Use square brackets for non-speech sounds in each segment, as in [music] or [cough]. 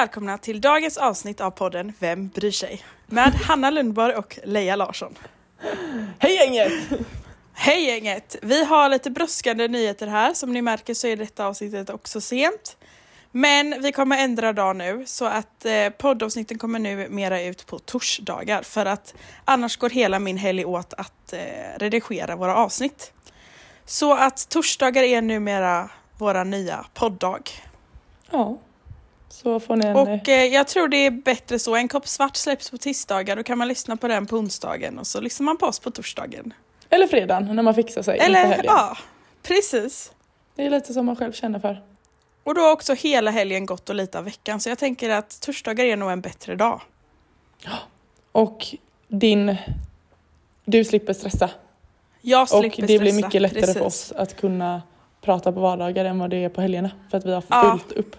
välkomna till dagens avsnitt av podden Vem bryr sig? Med Hanna Lundborg och Leia Larsson. Hej gänget! Hej gänget! Vi har lite brådskande nyheter här. Som ni märker så är detta avsnittet också sent. Men vi kommer ändra dag nu så att eh, poddavsnitten kommer nu mera ut på torsdagar för att annars går hela min helg åt att eh, redigera våra avsnitt. Så att torsdagar är numera våra nya poddag. Ja, så får ni en... Och eh, jag tror det är bättre så. En kopp svart släpps på tisdagar, då kan man lyssna på den på onsdagen och så lyssnar man på oss på torsdagen. Eller fredagen när man fixar sig inför Eller helgen. ja, precis. Det är lite som man själv känner för. Och då har också hela helgen gått och lite av veckan så jag tänker att torsdagar är nog en bättre dag. Och din... Du slipper stressa. Jag Och slipper det blir stressa, mycket lättare precis. för oss att kunna prata på vardagar än vad det är på helgerna. För att vi har Ja. fullt upp.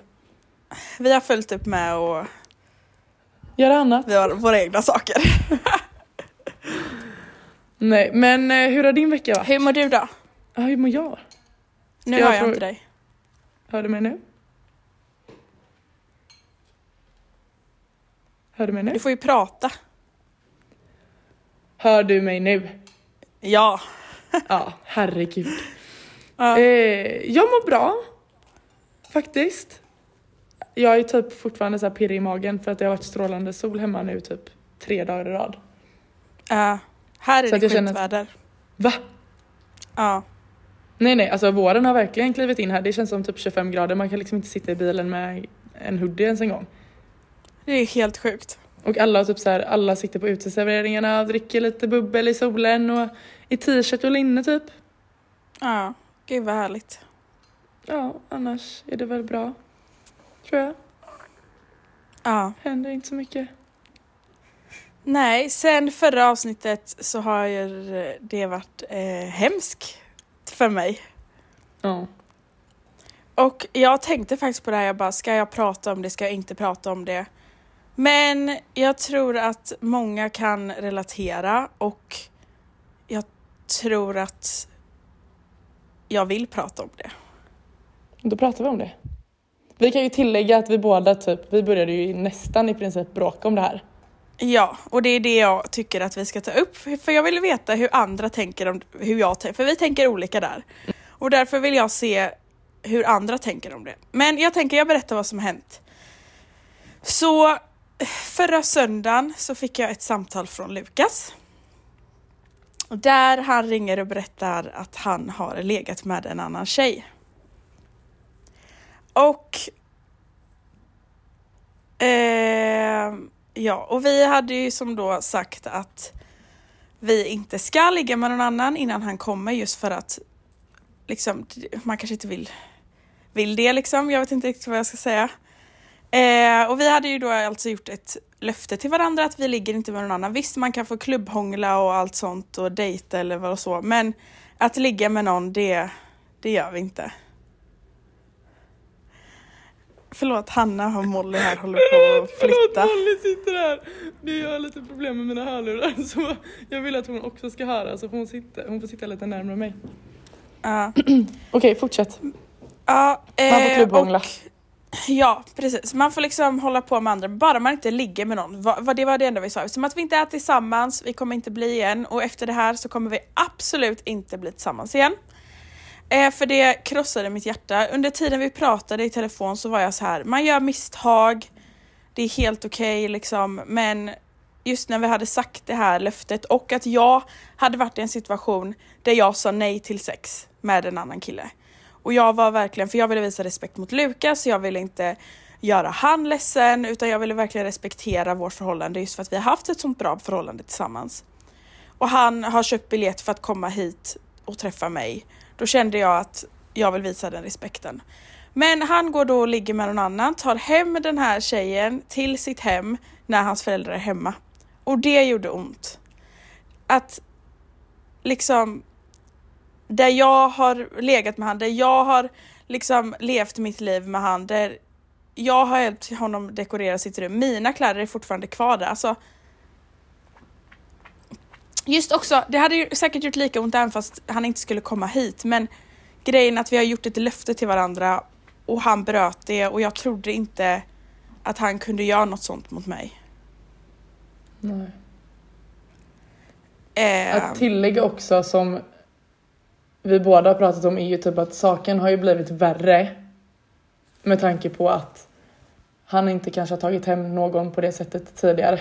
Vi har följt upp med och Göra annat. vi har våra egna saker. [laughs] Nej, men eh, hur har din vecka varit? Hur mår du då? Ja, hur mår jag? Nu jag har jag inte dig. Hör du mig nu? Hör du mig nu? Du får ju prata. Hör du mig nu? Ja. [laughs] Ja, herregud. ja. Eh, jag mår bra. Faktiskt. Jag är typ fortfarande så här pirrig i magen för att det har varit strålande sol hemma nu typ tre dagar i rad. Ja. här är Så det skitväder. Va? Ja. Nej nej, alltså våren har verkligen klivit in här. Det känns som typ 25 grader. Man kan liksom inte sitta i bilen med en hoodie ens en gång. Det är helt sjukt. Och alla, typ så här, alla sitter på uteserveringarna och dricker lite bubbel i solen och i t-shirt och linne typ. Ja. Gud vad härligt. Ja, annars är det väl bra. Tror jag. Ja. Händer inte så mycket. Nej, sen förra avsnittet så har det varit eh, hemskt för mig. Ja. Och jag tänkte faktiskt på det här, jag bara, ska jag prata om det, ska jag inte prata om det? Men jag tror att många kan relatera och jag tror att jag vill prata om det. Då pratar vi om det. Vi kan ju tillägga att vi båda typ, vi började ju nästan i princip bråka om det här. Ja, och det är det jag tycker att vi ska ta upp. För jag vill veta hur andra tänker om hur jag tänker, för vi tänker olika där. Och därför vill jag se hur andra tänker om det. Men jag tänker, jag berättar vad som har hänt. Så förra söndagen så fick jag ett samtal från Lukas. Där han ringer och berättar att han har legat med en annan tjej. Och Eh, ja, och vi hade ju som då sagt att vi inte ska ligga med någon annan innan han kommer just för att liksom, man kanske inte vill, vill det liksom. Jag vet inte riktigt vad jag ska säga. Eh, och vi hade ju då alltså gjort ett löfte till varandra att vi ligger inte med någon annan. Visst, man kan få klubbhångla och allt sånt och dejta eller vad och så, men att ligga med någon, det, det gör vi inte. Förlåt, Hanna och Molly här håller på att flytta. Molly sitter här. Det jag har lite problem med mina hörlurar så jag vill att hon också ska höra så får hon sitta, hon får sitta lite närmare mig. Ja, [clears throat] Okej, fortsätt. ja, Man får eh, klubbhångla. Ja, precis. Man får liksom hålla på med andra, bara man inte ligger med någon. Va, va, det var det enda vi sa. Som att vi inte är tillsammans, vi kommer inte bli igen och efter det här så kommer vi absolut inte bli tillsammans igen. Eh, för det krossade mitt hjärta. Under tiden vi pratade i telefon så var jag så här, man gör misstag, det är helt okej liksom, men just när vi hade sagt det här löftet och att jag hade varit i en situation där jag sa nej till sex med en annan kille. Och jag var verkligen, för jag ville visa respekt mot Lukas, jag ville inte göra han ledsen utan jag ville verkligen respektera vårt förhållande just för att vi har haft ett sånt bra förhållande tillsammans. Och han har köpt biljett för att komma hit och träffa mig. Då kände jag att jag vill visa den respekten. Men han går då och ligger med någon annan, tar hem den här tjejen till sitt hem när hans föräldrar är hemma. Och det gjorde ont. Att liksom där jag har legat med han, där jag har liksom levt mitt liv med han, där jag har hjälpt honom dekorera sitt rum. Mina kläder är fortfarande kvar där. Alltså, just också, det hade ju säkert gjort lika ont även fast han inte skulle komma hit, men grejen att vi har gjort ett löfte till varandra och han bröt det och jag trodde inte att han kunde göra något sånt mot mig. Nej. Eh, Att tillägga också som vi båda har pratat om är ju typ att saken har ju blivit värre med tanke på att han inte kanske har tagit hem någon på det sättet tidigare.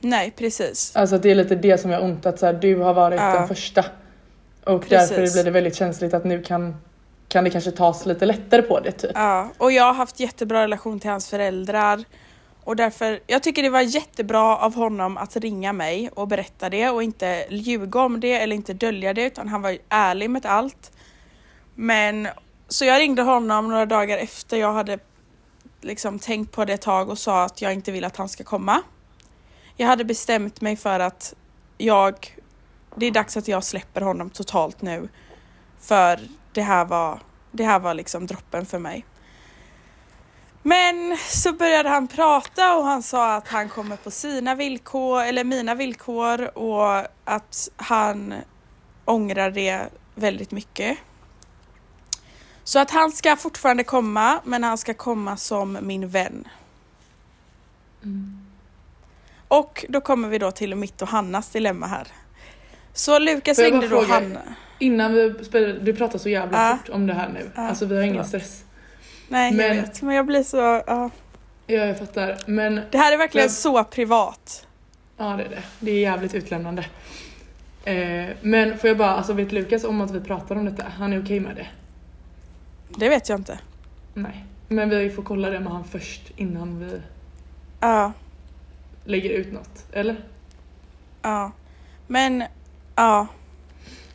Nej, precis. Alltså det är lite det som jag har ont att så här, du har varit Ja. den första. Och Precis. därför blir det väldigt känsligt att nu kan, kan det kanske tas lite lättare på det typ. Ja, och jag har haft jättebra relation till hans föräldrar. Och därför, jag tycker det var jättebra av honom att ringa mig och berätta det och inte ljuga om det eller inte dölja det utan han var ärlig med allt. Men så jag ringde honom några dagar efter jag hade liksom tänkt på det ett tag och sa att jag inte vill att han ska komma. Jag hade bestämt mig för att jag, det är dags att jag släpper honom totalt nu. För det här var, det här var liksom droppen för mig. Men så började han prata och han sa att han kommer på sina villkor, eller mina villkor och att han ångrar det väldigt mycket. Så att han ska fortfarande komma, men han ska komma som min vän. Mm. Och då kommer vi då till mitt och Hannas dilemma här. Så Lukas jag ringde då? Hanna. Innan vi spelar, du pratar så jävla Ja. fort om det här nu. Ja, alltså vi har ingen förlåt. stress. Nej, jag Men- vet. Men jag blir så... ja. Ja, jag fattar. Men Det här är verkligen Men- så privat. ja, det är det. Det är jävligt utlämnande. Eh, men får jag bara, alltså vet Lukas om att vi pratar om detta? Han är okej med det? Det vet jag inte. Nej. Men vi får kolla det med han först innan vi Ja, lägger ut något. Eller? ja. Men, ja.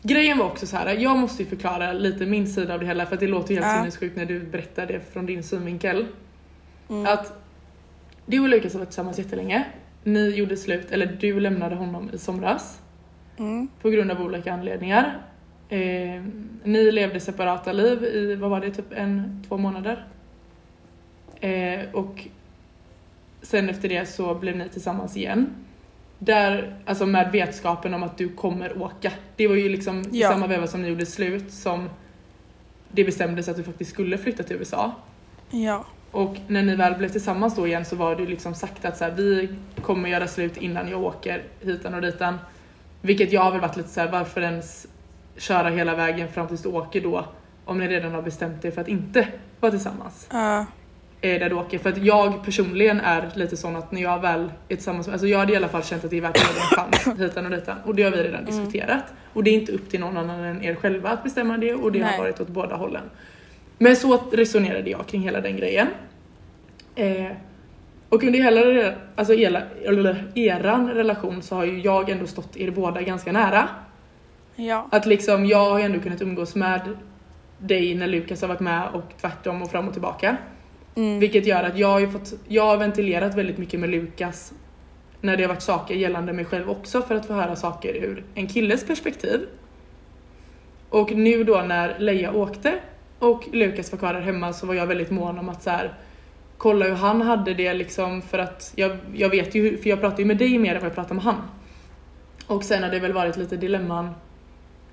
Grejen var också så här. jag måste ju förklara lite min sida av det hela för att det låter helt Ja. sinnessjukt när du berättar det från din synvinkel. Mm. Att du och Lukas har varit tillsammans jättelänge. Ni gjorde slut, eller du lämnade honom i somras Mm. på grund av olika anledningar. Eh, ni levde separata liv i, vad var det, typ en, två månader. Eh, och sen efter det så blev ni tillsammans igen. Där, alltså med vetskapen om att du kommer åka. Det var ju liksom Ja. samma veva som ni gjorde slut som det bestämdes att du faktiskt skulle flytta till USA. Ja. Och när ni väl blev tillsammans då igen så var det liksom sagt att så här, vi kommer göra slut innan jag åker hitan och ditan. Vilket jag har väl varit lite så här, varför ens köra hela vägen fram tills du åker då? Om ni redan har bestämt er för att inte vara tillsammans. Ja. Eh, där du åker. För att jag personligen är lite sån att när jag väl är tillsammans med, alltså jag hade i alla fall känt att det är värt en chans [laughs] hitan och ditan. Och det har vi redan Mm. diskuterat. Och det är inte upp till någon annan än er själva att bestämma det och det Nej. har varit åt båda hållen. Men så resonerade jag kring hela den grejen. Eh, och under hela alltså hela, eran relation så har ju jag ändå stått er båda ganska nära. Ja. Att liksom jag har ju ändå kunnat umgås med dig när Lukas har varit med och tvärtom och fram och tillbaka. Mm. Vilket gör att jag har ju fått, jag har ventilerat väldigt mycket med Lukas när det har varit saker gällande mig själv också för att få höra saker ur en killes perspektiv. Och nu då när Leia åkte och Lukas var kvar där hemma så var jag väldigt mån om att så här, kolla hur han hade det liksom för att jag, jag vet ju, för jag pratar ju med dig mer än vad jag pratar med han. Och sen har det väl varit lite dilemman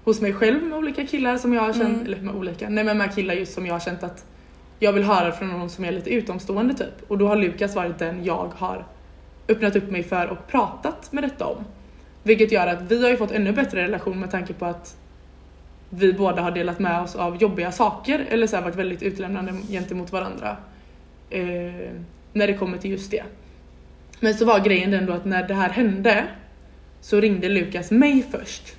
hos mig själv med olika killar som jag har känt, Mm. eller med olika, nej men med killar just som jag har känt att jag vill höra från någon som är lite utomstående typ. Och då har Lukas varit den jag har öppnat upp mig för och pratat med detta om. Vilket gör att vi har ju fått ännu bättre relation med tanke på att vi båda har delat med oss av jobbiga saker eller så här varit väldigt utlämnande gentemot varandra. Eh, när det kommer till just det. Men så var grejen den då att när det här hände så ringde Lukas mig först.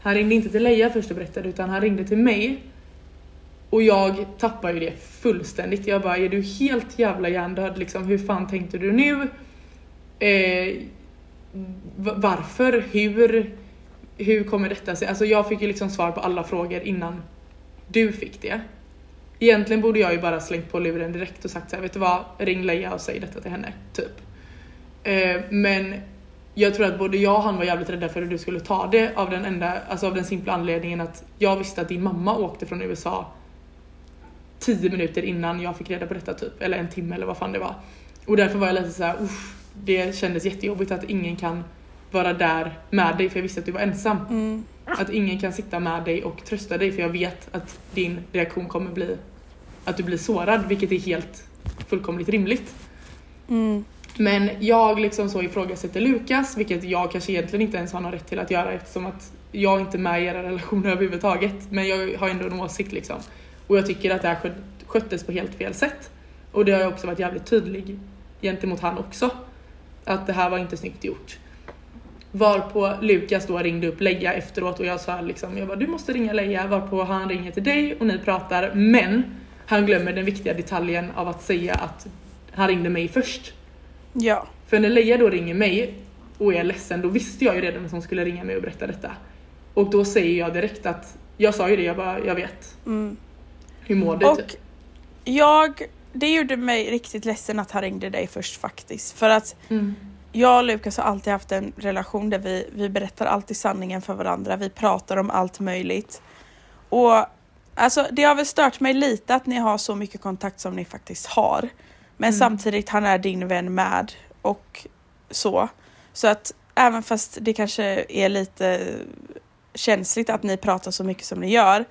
Han ringde inte till Leia först och berättade utan han ringde till mig och jag tappar ju det fullständigt. Jag bara, är du helt jävla hjärndöd liksom? Hur fan tänkte du nu? Eh, varför? Hur? Hur kommer detta sig? Alltså jag fick ju liksom svar på alla frågor innan du fick det. Egentligen borde jag ju bara slängt på luren direkt och sagt så här, vet du vad? Ring Leia och säg detta till henne. Typ. Eh, men jag tror att både jag och han var jävligt rädda för hur du skulle ta det av den enda, alltså av den simpla anledningen att jag visste att din mamma åkte från USA 10 minuter innan jag fick reda på detta typ, eller en timme eller vad fan det var. Och därför var jag lite såhär, uff, det kändes jättejobbigt att ingen kan vara där med dig för jag visste att du var ensam. Mm. Att ingen kan sitta med dig och trösta dig för jag vet att din reaktion kommer bli att du blir sårad vilket är helt fullkomligt rimligt. Mm. Men jag liksom så ifrågasätter Lukas, vilket jag kanske egentligen inte ens har någon rätt till att göra eftersom att jag inte är med i era relationer överhuvudtaget. Men jag har ändå en åsikt liksom. Och jag tycker att det här skött- sköttes på helt fel sätt. Och det har jag också varit jävligt tydlig gentemot han också. Att det här var inte snyggt gjort. Varpå Lukas då ringde upp Leia efteråt och jag sa liksom, jag bara, du måste ringa Leia. Varpå han ringer till dig och ni pratar. Men han glömmer den viktiga detaljen av att säga att han ringde mig först. Ja. För när Leia då ringer mig och är ledsen, då visste jag ju redan att hon skulle ringa mig och berätta detta. Och då säger jag direkt att, jag sa ju det, jag bara, jag vet. Mm. Hur mår du? Och typ? jag, det gjorde mig riktigt ledsen att han ringde dig först faktiskt. För att Mm. jag och Lukas har alltid haft en relation där vi, vi berättar alltid sanningen för varandra. Vi pratar om allt möjligt. Och alltså det har väl stört mig lite att ni har så mycket kontakt som ni faktiskt har. Men Mm. samtidigt, han är din vän med och så. Så att även fast det kanske är lite känsligt att ni pratar så mycket som ni gör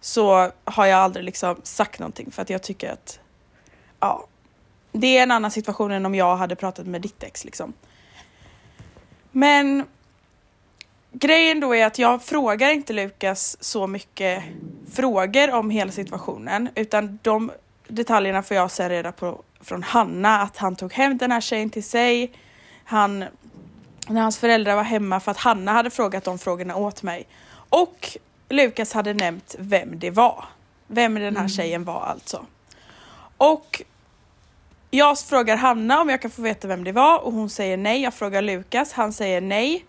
så har jag aldrig liksom sagt någonting för att jag tycker att ja, det är en annan situation än om jag hade pratat med ditt ex liksom. Men grejen då är att jag frågar inte Lukas så mycket frågor om hela situationen utan de detaljerna får jag sen reda på från Hanna att han tog hem den här tjejen till sig. Han, när hans föräldrar var hemma för att Hanna hade frågat de frågorna åt mig. Och Lukas hade nämnt vem det var. Vem den här tjejen var alltså. Och jag frågar Hanna om jag kan få veta vem det var och hon säger nej. Jag frågar Lukas, han säger nej.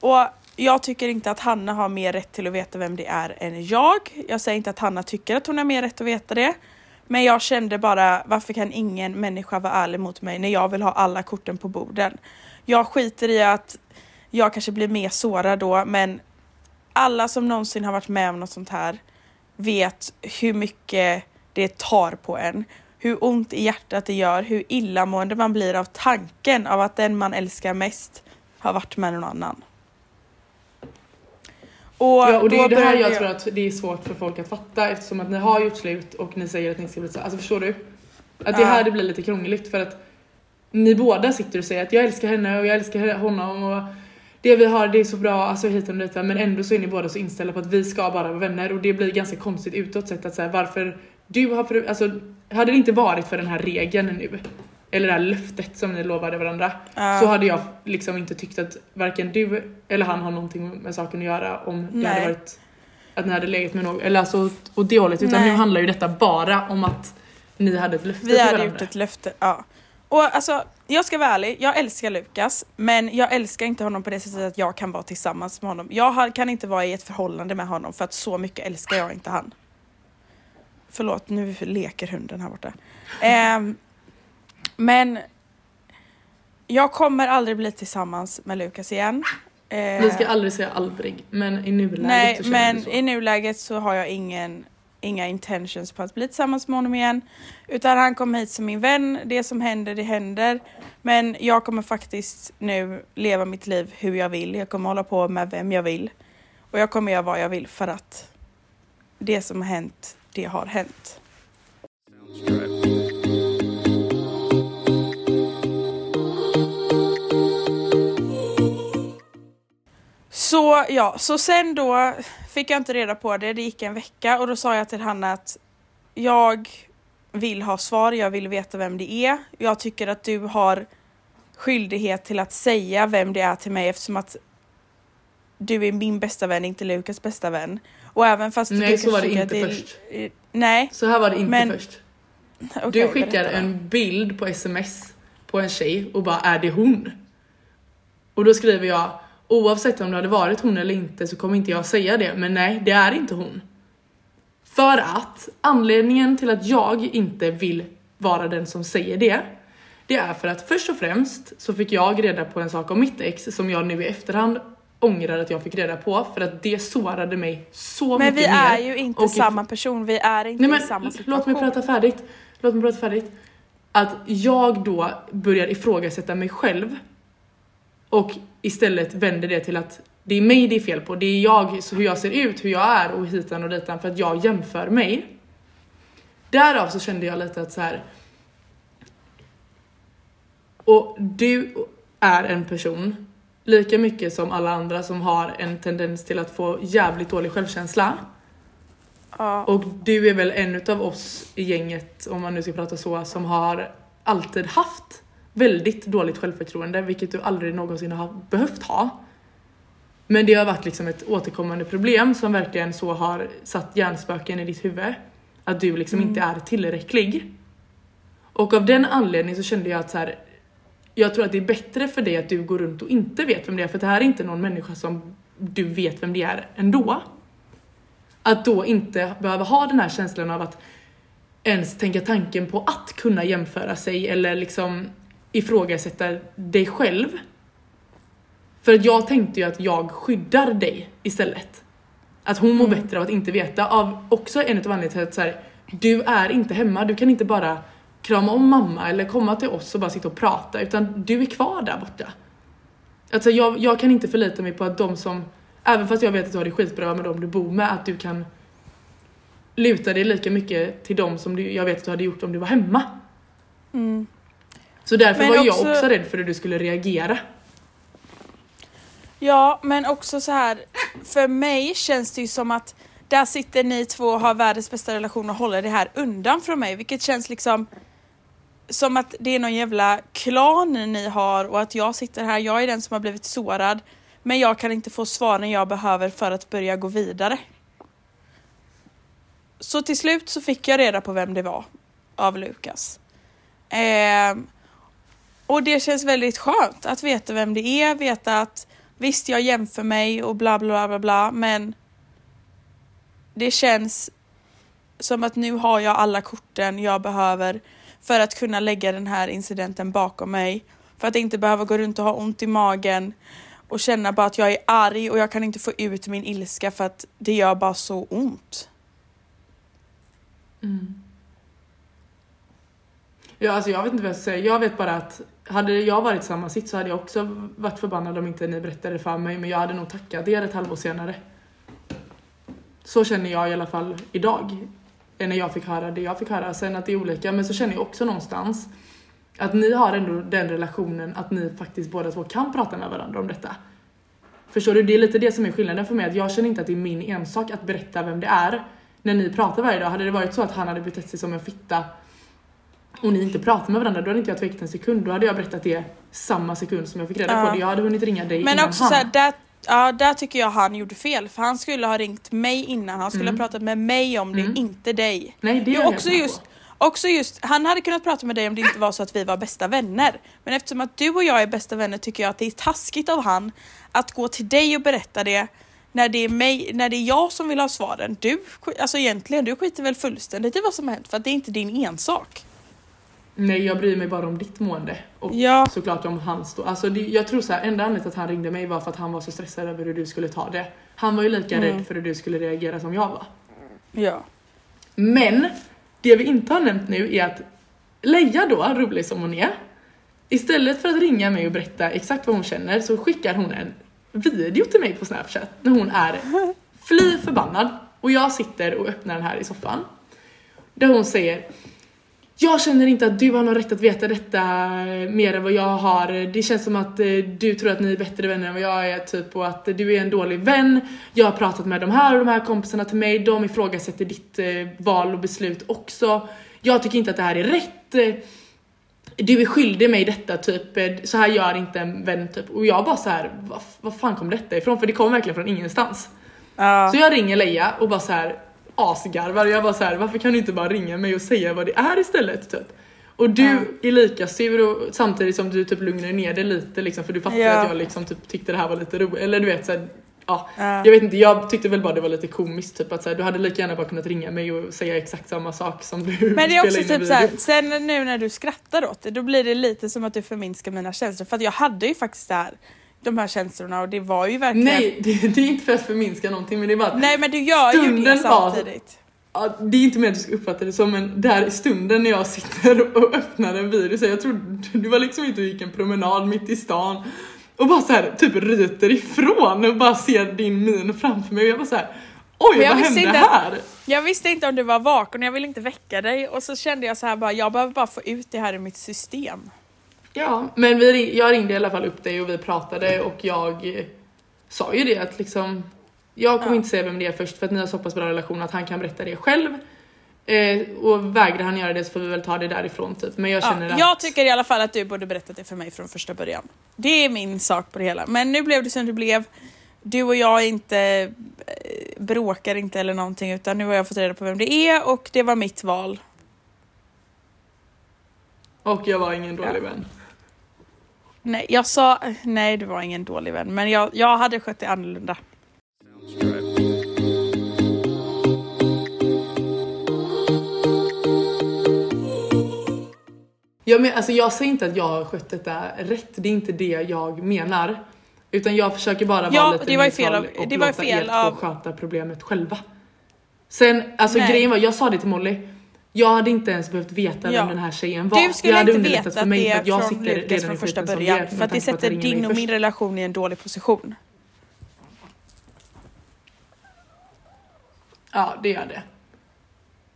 Och jag tycker inte att Hanna har mer rätt till att veta vem det är än jag. Jag säger inte att Hanna tycker att hon har mer rätt att veta det. Men jag kände bara, varför kan ingen människa vara ärlig mot mig när jag vill ha alla korten på borden? Jag skiter i att jag kanske blir mer sårad då, men alla som någonsin har varit med om något sånt här vet hur mycket det tar på en. Hur ont i hjärtat det gör, hur illamående man blir av tanken av att den man älskar mest har varit med någon annan. Och, Ja, och det är det här började jag tror att det är svårt för folk att fatta eftersom att ni har gjort slut och ni säger att ni ska bli så Alltså förstår du? Att det Ja. här det blir lite krångligt för att ni båda sitter och säger att jag älskar henne och jag älskar honom och det vi har det är så bra, alltså hit och dit men ändå så är ni båda så inställda på att vi ska bara vara vänner och det blir ganska konstigt utåt sett att säga varför du har för, alltså hade det inte varit för den här regeln nu eller det här löftet som ni lovade varandra Ja. så hade jag liksom inte tyckt att varken du eller han har någonting med saken att göra om det Nej. hade varit att ni hade legat med någon, eller alltså åt det hållet utan Nej. nu handlar ju detta bara om att ni hade ett löfte Vi till hade varandra. gjort ett löfte, ja. Och alltså, jag ska vara ärlig, jag älskar Lukas, men jag älskar inte honom på det sättet att jag kan vara tillsammans med honom. Jag kan inte vara i ett förhållande med honom för att så mycket älskar jag inte han. Förlåt, nu leker hunden här borta. Ehm, men jag kommer aldrig bli tillsammans med Lukas igen. Eh, Vi ska aldrig säga aldrig men i nuläget Nej, så känner men så. i nuläget så har jag ingen, inga intentions på att bli tillsammans med honom igen. Utan han kom hit som min vän, det som händer, det händer. Men jag kommer faktiskt nu leva mitt liv hur jag vill. Jag kommer hålla på med vem jag vill. Och jag kommer göra vad jag vill för att det som har hänt, det har hänt. Så ja, så sen då fick jag inte reda på det, det gick en vecka och då sa jag till Hanna att jag vill ha svar, jag vill veta vem det är. Jag tycker att du har skyldighet till att säga vem det är till mig eftersom att du är min bästa vän, inte Lukas bästa vän. Och även fast Nej, du så var det inte att först. Eh, Nej, Så här var det inte Men- först. [laughs] okej, Du skickar en bild på sms på en tjej och bara är det hon? Och då skriver jag oavsett om det hade varit hon eller inte så kommer inte jag säga det men nej det är inte hon. För att anledningen till att jag inte vill vara den som säger det det är för att först och främst så fick jag reda på en sak om mitt ex som jag nu i efterhand ångrar att jag fick reda på för att det sårade mig så Men mycket vi mer. är ju inte Och samma person, vi är inte Nej i samma men situation. låt mig prata färdigt. Låt mig prata färdigt. Att jag då börjar ifrågasätta mig själv och istället vänder det till att det är mig det är fel på. Det är jag, så hur jag ser ut, hur jag är och hitan och ditan för att jag jämför mig. Därav så kände jag lite att så här. Och du är en person, lika mycket som alla andra som har en tendens till att få jävligt dålig självkänsla. Ja. Och du är väl en utav oss i gänget, om man nu ska prata så, som har alltid haft väldigt dåligt självförtroende, vilket du aldrig någonsin har behövt ha. Men det har varit liksom ett återkommande problem som verkligen så har satt hjärnspöken i ditt huvud. Att du liksom inte är tillräcklig. Och av den anledningen så kände jag att så här, jag tror att det är bättre för dig att du går runt och inte vet vem det är, för det här är inte någon människa som du vet vem det är ändå. Att då inte behöva ha den här känslan av att ens tänka tanken på att kunna jämföra sig eller liksom ifrågasätta dig själv. För att jag tänkte ju att jag skyddar dig istället. Att hon mår bättre av att inte veta. Av också en av anledningarna till att så här, du är inte hemma, du kan inte bara krama om mamma eller komma till oss och bara sitta och prata utan du är kvar där borta. Alltså jag, jag kan inte förlita mig på att de som, även fast jag vet att du har det skitbra med dem du bor med, att du kan luta dig lika mycket till dem som du, jag vet att du hade gjort om du var hemma. Mm. Så därför Men var jag också- också rädd för hur du skulle reagera. Ja, men också så här. För mig känns det ju som att där sitter ni två och har världens bästa relation och håller det här undan från mig, vilket känns liksom som att det är någon jävla klan ni har och att jag sitter här, jag är den som har blivit sårad, men jag kan inte få svaren jag behöver för att börja gå vidare. Så till slut så fick jag reda på vem det var av Lukas. Ehm, och det känns väldigt skönt att veta vem det är, veta att visst jag jämför mig och bla bla bla bla bla men det känns som att nu har jag alla korten jag behöver för att kunna lägga den här incidenten bakom mig. För att inte behöva gå runt och ha ont i magen och känna bara att jag är arg och jag kan inte få ut min ilska för att det gör bara så ont. Mm. Ja, alltså jag vet inte vad jag ska säga. Jag vet bara att hade jag varit i samma sitt så hade jag också varit förbannad om inte ni berättade för mig, men jag hade nog tackat er ett halvår senare. Så känner jag i alla fall idag. När jag fick höra det jag fick höra. Sen att det är olika, men så känner jag också någonstans att ni har ändå den relationen att ni faktiskt båda två kan prata med varandra om detta. Förstår du? Det är lite det som är skillnaden för mig, att jag känner inte att det är min ensak att berätta vem det är. När ni pratar varje dag, hade det varit så att han hade betett sig som en fitta och ni inte pratar med varandra, då hade inte jag tvekat en sekund. Då hade jag berättat det samma sekund som jag fick reda Ja. på det. Jag hade hunnit ringa dig Men innan också han. så här, där, ja, där tycker jag han gjorde fel för han skulle ha ringt mig innan, han skulle ha pratat med mig om det, Mm. inte dig. Nej, det är jag också just, på. också just, han hade kunnat prata med dig om det inte var så att vi var bästa vänner. Men eftersom att du och jag är bästa vänner tycker jag att det är taskigt av han att gå till dig och berätta det när det är, mig, när det är jag som vill ha svaren. Du, alltså egentligen, du skiter väl fullständigt i vad som har hänt för att det är inte din ensak. Nej, jag bryr mig bara om ditt mående. Och Ja. såklart om hans då. Alltså det, jag tror så här, enda anledningen att han ringde mig var för att han var så stressad över hur du skulle ta det. Han var ju lika Mm. rädd för hur du skulle reagera som jag var. Ja. Men det vi inte har nämnt nu är att Leia då, rolig som hon är, istället för att ringa mig och berätta exakt vad hon känner så skickar hon en video till mig på snapchat när hon är fly förbannad och jag sitter och öppnar den här i soffan. Där hon säger jag känner inte att du har någon rätt att veta detta mer än vad jag har. Det känns som att eh, du tror att ni är bättre vänner än vad jag är typ och att du är en dålig vän. Jag har pratat med de här och de här kompisarna till mig. De ifrågasätter ditt eh, val och beslut också. Jag tycker inte att det här är rätt. Eh, Du är skyldig mig detta typ. Eh, Så här gör inte en vän typ. Och jag bara så här, vad, vad fan kom detta ifrån? För det kom verkligen från ingenstans. Ja. Så jag ringer Leia och bara så här asgarvar och jag bara så här, varför kan du inte bara ringa mig och säga vad det är istället typ? Och du Ja. är lika sur och samtidigt som du typ lugnar ner dig lite liksom för du fattar Ja. att jag liksom typ tyckte det här var lite roligt eller du vet så här, ja. Ja. Jag vet inte, jag tyckte väl bara det var lite komiskt typ att så här, du hade lika gärna bara kunnat ringa mig och säga exakt samma sak som du Men det är också typ såhär, sen nu när du skrattar åt det, då blir det lite som att du förminskar mina känslor. För att jag hade ju faktiskt det här, de här känslorna och det var ju verkligen... Nej, det, det är inte för att förminska någonting men det är bara Nej men du gör ju det var- samtidigt. Ja, det är inte mer att du ska uppfatta det som en där i stunden när jag sitter och öppnar en så jag tror du var liksom inte och gick en promenad mitt i stan och bara så här typ ryter ifrån och bara ser din min framför mig och jag bara så här oj Men jag vad hände inte- här? Jag visste inte om du var vaken, jag ville inte väcka dig och så kände jag så här bara, jag behöver bara få ut det här i mitt system. Ja, men vi, jag ringde i alla fall upp dig och vi pratade och jag eh, sa ju det att liksom jag kommer Ja. inte säga vem det är först för att ni har så pass bra relation att han kan berätta det själv. Eh, och vägrar han göra det så får vi väl ta det därifrån typ. Men jag känner Ja, att... jag tycker i alla fall att du borde berättat det för mig från första början. Det är min sak på det hela. Men nu blev det som det blev. Du och jag inte eh, bråkar inte eller någonting utan nu har jag fått reda på vem det är och det var mitt val. Och jag var ingen dålig Ja. vän. Nej, jag sa nej, du var ingen dålig vän, men jag, jag hade skött det annorlunda. Jag, men, alltså, jag säger inte att jag har skött detta rätt, det är inte det jag menar. Utan jag försöker bara vara Ja, lite det var ju neutral fel av- och det var låta fel er två av- sköta problemet själva. Sen, alltså Nej. grejen var, jag sa det till Molly, jag hade inte ens behövt veta Ja. vem den här tjejen var. Du skulle jag hade inte vetat för mig det att jag från sitter Lukas redan från första början. det är, För att det sätter ringer din och min relation i en dålig position. Ja, det gör det.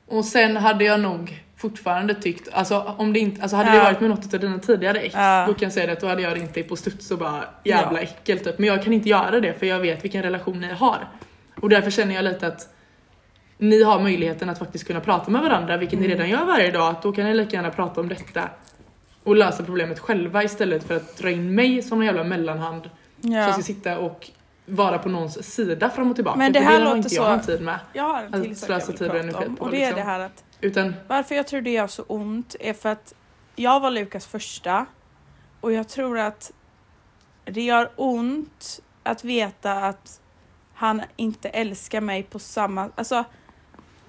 Och sen hade jag nog fortfarande tyckt, alltså om det inte, alltså hade det Ja. varit med något av dina tidigare ex, Ja. då kan jag säga det att då hade jag ringt dig på studs och bara jävla Ja. äckel typ. Men jag kan inte göra det för jag vet vilken relation ni har. Och därför känner jag lite att ni har möjligheten att faktiskt kunna prata med varandra, vilket Mm. ni redan gör varje dag, att då kan ni lika gärna prata om detta och lösa problemet själva istället för att dra in mig som en jävla mellanhand som Ja. ska sitta och vara på någons sida fram och tillbaka. Men det för här det har låter inte jag så- tid med. Jag har en till sak jag vill prata om på, och det är liksom. det här att Utan Varför jag tror det gör så ont är för att jag var Lukas första och jag tror att det gör ont att veta att han inte älskar mig på samma... Alltså,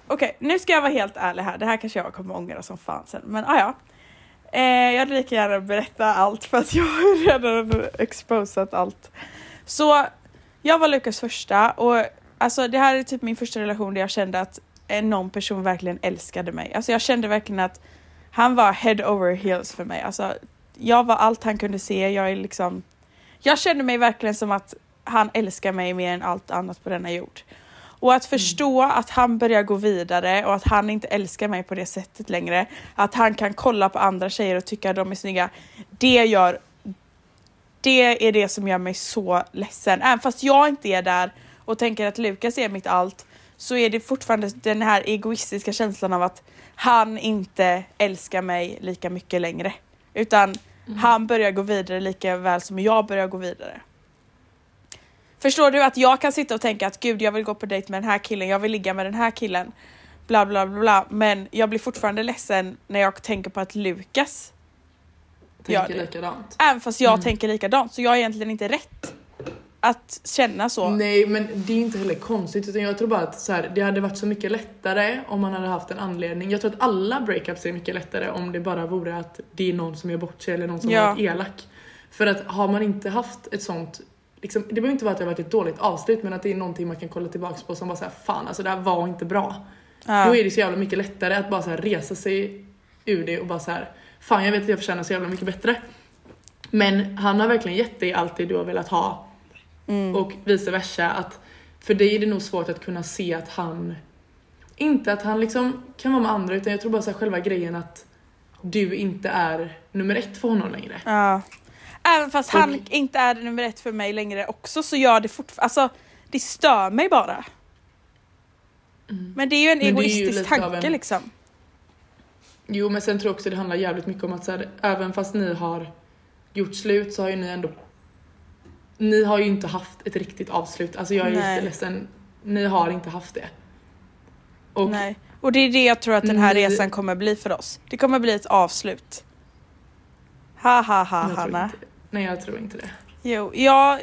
okej, nu ska jag vara helt ärlig här. Det här kanske jag kommer ångra som fan sen, men ah, ja. Eh, jag hade lika gärna berätta allt för att jag har [laughs] redan exposat allt. Så jag var Lukas första och alltså det här är typ min första relation där jag kände att eh, någon person verkligen älskade mig. Alltså jag kände verkligen att han var head over heels för mig. Alltså jag var allt han kunde se. Jag är liksom... Jag kände mig verkligen som att han älskar mig mer än allt annat på denna jord. Och att förstå att han börjar gå vidare och att han inte älskar mig på det sättet längre. Att han kan kolla på andra tjejer och tycka att de är snygga. Det gör... Det är det som gör mig så ledsen. Även fast jag inte är där och tänker att Lukas är mitt allt så är det fortfarande den här egoistiska känslan av att han inte älskar mig lika mycket längre. Utan han börjar gå vidare lika väl som jag börjar gå vidare. Förstår du att jag kan sitta och tänka att gud jag vill gå på dejt med den här killen, jag vill ligga med den här killen. Bla bla bla bla. Men jag blir fortfarande ledsen när jag tänker på att Lukas, Gör tänker det. likadant. även fast jag Mm. tänker likadant, så jag har egentligen inte rätt att känna så. Nej men det är inte heller konstigt utan jag tror bara att så här, det hade varit så mycket lättare om man hade haft en anledning. Jag tror att alla breakups är mycket lättare om det bara vore att det är någon som gör bort sig eller någon som Ja. har varit elak. För att har man inte haft ett sånt Liksom, det behöver inte vara att det har varit ett dåligt avslut men att det är någonting man kan kolla tillbaks på som bara såhär fan alltså det här var inte bra. Ja. Då är det så jävla mycket lättare att bara så resa sig ur det och bara så här fan jag vet att jag förtjänar så jävla mycket bättre. Men han har verkligen gett dig allt det du har velat ha Mm. och vice versa. Att för dig är det nog svårt att kunna se att han, inte att han liksom kan vara med andra utan jag tror bara så själva grejen att du inte är nummer ett för honom längre. Ja. Även fast han Och- inte är nummer ett för mig längre också så gör det fortfarande, alltså det stör mig bara. Men det är ju en Men ju egoistisk av tanke en- liksom. Jo men sen tror jag också det handlar jävligt mycket om att så här, även fast ni har gjort slut så har ju ni ändå Ni har ju inte haft ett riktigt avslut, alltså jag är Nej. jätteledsen. Ni har inte haft det. Och Nej. Och det är det jag tror att den här Ni- resan kommer bli för oss. Det kommer bli ett avslut. Ha ha ha jag Hanna. inte, nej jag tror inte det. Jo, ja.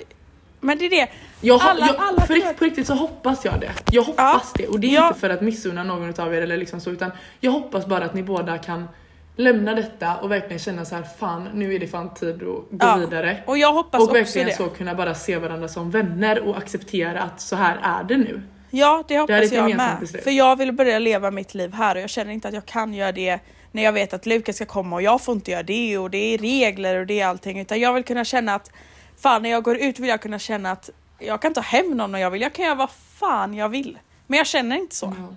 Men det är det. Jag, Alla- jag, alla för riktigt, på riktigt så hoppas jag det. Jag hoppas det och det är Ja. inte för att missunna någon av er eller liksom så utan jag hoppas bara att ni båda kan lämna detta och verkligen känna så här fan nu är det fan tid att gå Ja. vidare. Och jag hoppas Och också verkligen det. så kunna bara se varandra som vänner och acceptera att så här är det nu. Ja, det Det hoppas ett jag med. beslut. För jag vill börja leva mitt liv här och jag känner inte att jag kan göra det när jag vet att Lukas ska komma och jag får inte göra det och det är regler och det är allting utan jag vill kunna känna att fan när jag går ut vill jag kunna känna att jag kan ta hem någon om jag vill, jag kan göra vad fan jag vill. Men jag känner inte så. Ja.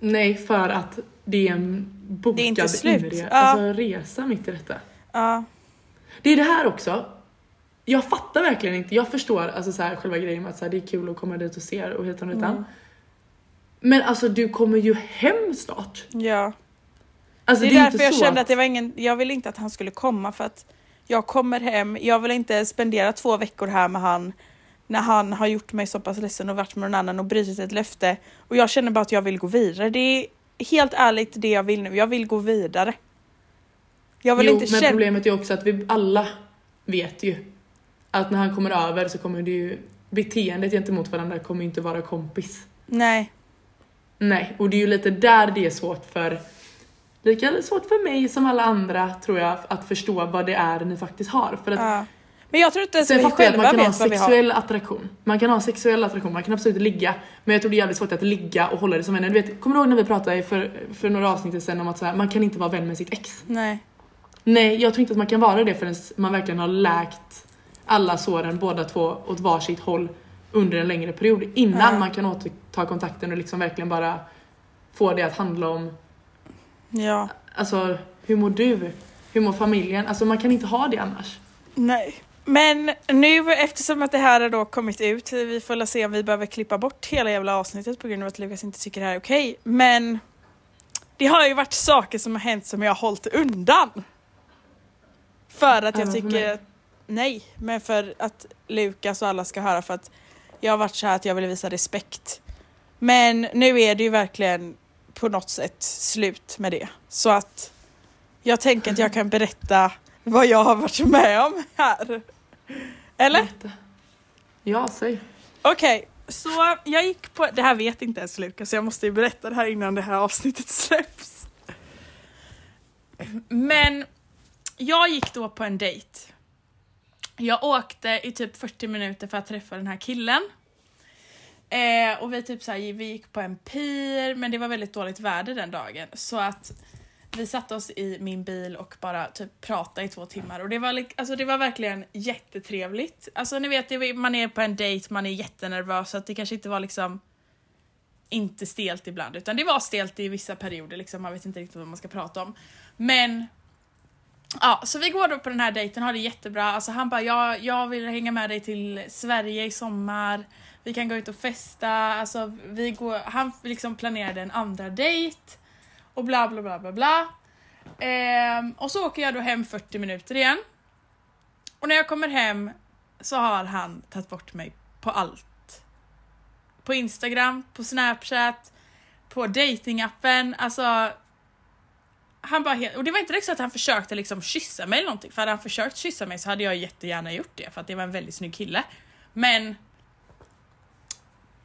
Nej för att det är en bokad Det är inte slut. inre Ja. alltså, resa mitt i detta. Ja. Det är det här också. Jag fattar verkligen inte. Jag förstår alltså så här, själva grejen med att så här, det är kul att komma dit och se och hitan och Mm. Men alltså du kommer ju hem snart. ja. Alltså, Det är, inte därför jag kände att det var ingen, jag ville inte att han skulle komma för att jag kommer hem, jag vill inte spendera två veckor här med han när han har gjort mig så pass ledsen och varit med någon annan och brutit ett löfte. Och jag känner bara att jag vill gå vidare. Det är helt ärligt det jag vill nu, jag vill gå vidare. Jag vill jo, inte men känna... problemet är också att vi alla vet ju att när han kommer över så kommer det ju beteendet gentemot varandra kommer inte vara kompis. Nej. Nej, och det är ju lite där det är svårt för lika svårt för mig som alla andra tror jag att förstå vad det är ni faktiskt har. För att Ja. Men jag tror inte ens vi fattar jag att själva man kan ha vet vad sexuell attraktion. Man kan ha sexuell attraktion, man kan absolut ligga. Men jag tror det är jävligt svårt att ligga och hålla det som vänner. Du vet, kommer du ihåg när vi pratade för, för några avsnitt sen om att så här, man kan inte vara vän med sitt ex? Nej. Nej, jag tror inte att man kan vara det förrän man verkligen har läkt alla såren båda två åt varsitt håll under en längre period innan Ja. man kan återta kontakten och liksom verkligen bara få det att handla om Ja. alltså hur mår du? Hur mår familjen? Alltså man kan inte ha det annars. Nej. Men nu eftersom att det här har då kommit ut, vi får väl se om vi behöver klippa bort hela jävla avsnittet på grund av att Lukas inte tycker det här är okej. Men det har ju varit saker som har hänt som jag har hållit undan. För att jag Även tycker att, nej, men för att Lukas och alla ska höra för att jag har varit så här att jag vill visa respekt. Men nu är det ju verkligen på något sätt slut med det. Så att jag tänker att jag kan berätta vad jag har varit med om här. Eller? Ja, säg. Okej, så jag gick på, det här vet inte ens Lukas jag måste ju berätta det här innan det här avsnittet [laughs] släpps. Men jag gick då på en dejt. Jag åkte i typ 40 minuter för att träffa den här killen. Eh, och vi typ så här, vi gick på en pir men det var väldigt dåligt väder den dagen så att vi satte oss i min bil och bara typ pratade i två timmar och det var, alltså, det var verkligen jättetrevligt. Alltså ni vet, man är på en dejt, man är jättenervös så att det kanske inte var liksom inte stelt ibland utan det var stelt i vissa perioder liksom, man vet inte riktigt vad man ska prata om. Men Ja, så vi går då på den här dejten, har det jättebra. Alltså han bara, jag, jag vill hänga med dig till Sverige i sommar. Vi kan gå ut och festa. Alltså, vi går, han liksom planerade en andra dejt. Och bla bla bla bla bla. Ehm, och så åker jag då hem 40 minuter igen. Och när jag kommer hem så har han tagit bort mig på allt. På Instagram, på Snapchat, på datingappen. Alltså han bara helt, och det var inte direkt så att han försökte liksom kyssa mig eller någonting. För hade han försökt kyssa mig så hade jag jättegärna gjort det för att det var en väldigt snygg kille. Men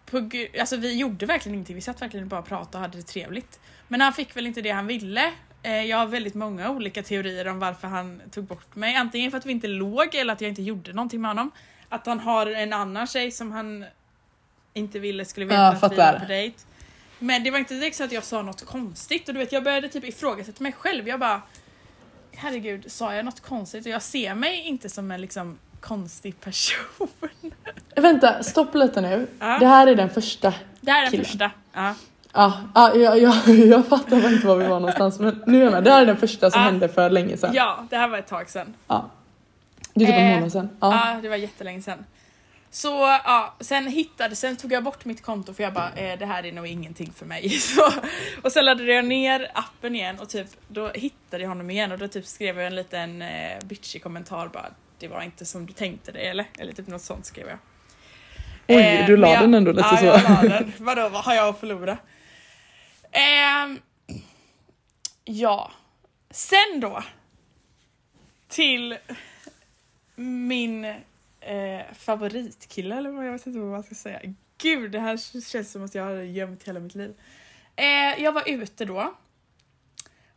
på, alltså vi gjorde verkligen ingenting, vi satt verkligen bara och pratade och hade det trevligt. Men han fick väl inte det han ville. Eh, Jag har väldigt många olika teorier om varför han tog bort mig. Antingen för att vi inte låg eller att jag inte gjorde någonting med honom. Att han har en annan tjej som han inte ville skulle veta Ja, att vi var på dejt. Men det var inte direkt så att jag sa något konstigt och du vet jag började typ ifrågasätta mig själv. Jag bara herregud, sa jag något konstigt? Och jag ser mig inte som en liksom konstig person. Vänta, stopp lite nu. Ja. Det här är den första. Det här är den Killen. första. Ja. Ja, ja, jag, jag, [laughs] jag fattar inte var vi var någonstans men nu är jag med. Det här är den första som Ja. hände för länge sedan. ja, det här var ett tag sedan. Ja. Det är typ en Eh, månad sedan. Ja. Ja, det var jättelänge sedan. Så ja, sen hittade, sen tog jag bort mitt konto för jag bara, eh, det här är nog ingenting för mig. [laughs] Så, och sen laddade jag ner appen igen och typ, då hittade jag honom igen och då typ skrev jag en liten eh, bitchig kommentar bara, det var inte som du tänkte det eller? Eller typ något sånt skrev jag. Oj, Eh, du la den ändå lite ja, så. jag la den. Vadå, vad har jag att förlora? Ehm, ja, sen då. Till min eh, favoritkille eller vad jag vet inte vad man ska säga. Gud, det här känns som att jag har gömt hela mitt liv. Eh, jag var ute då.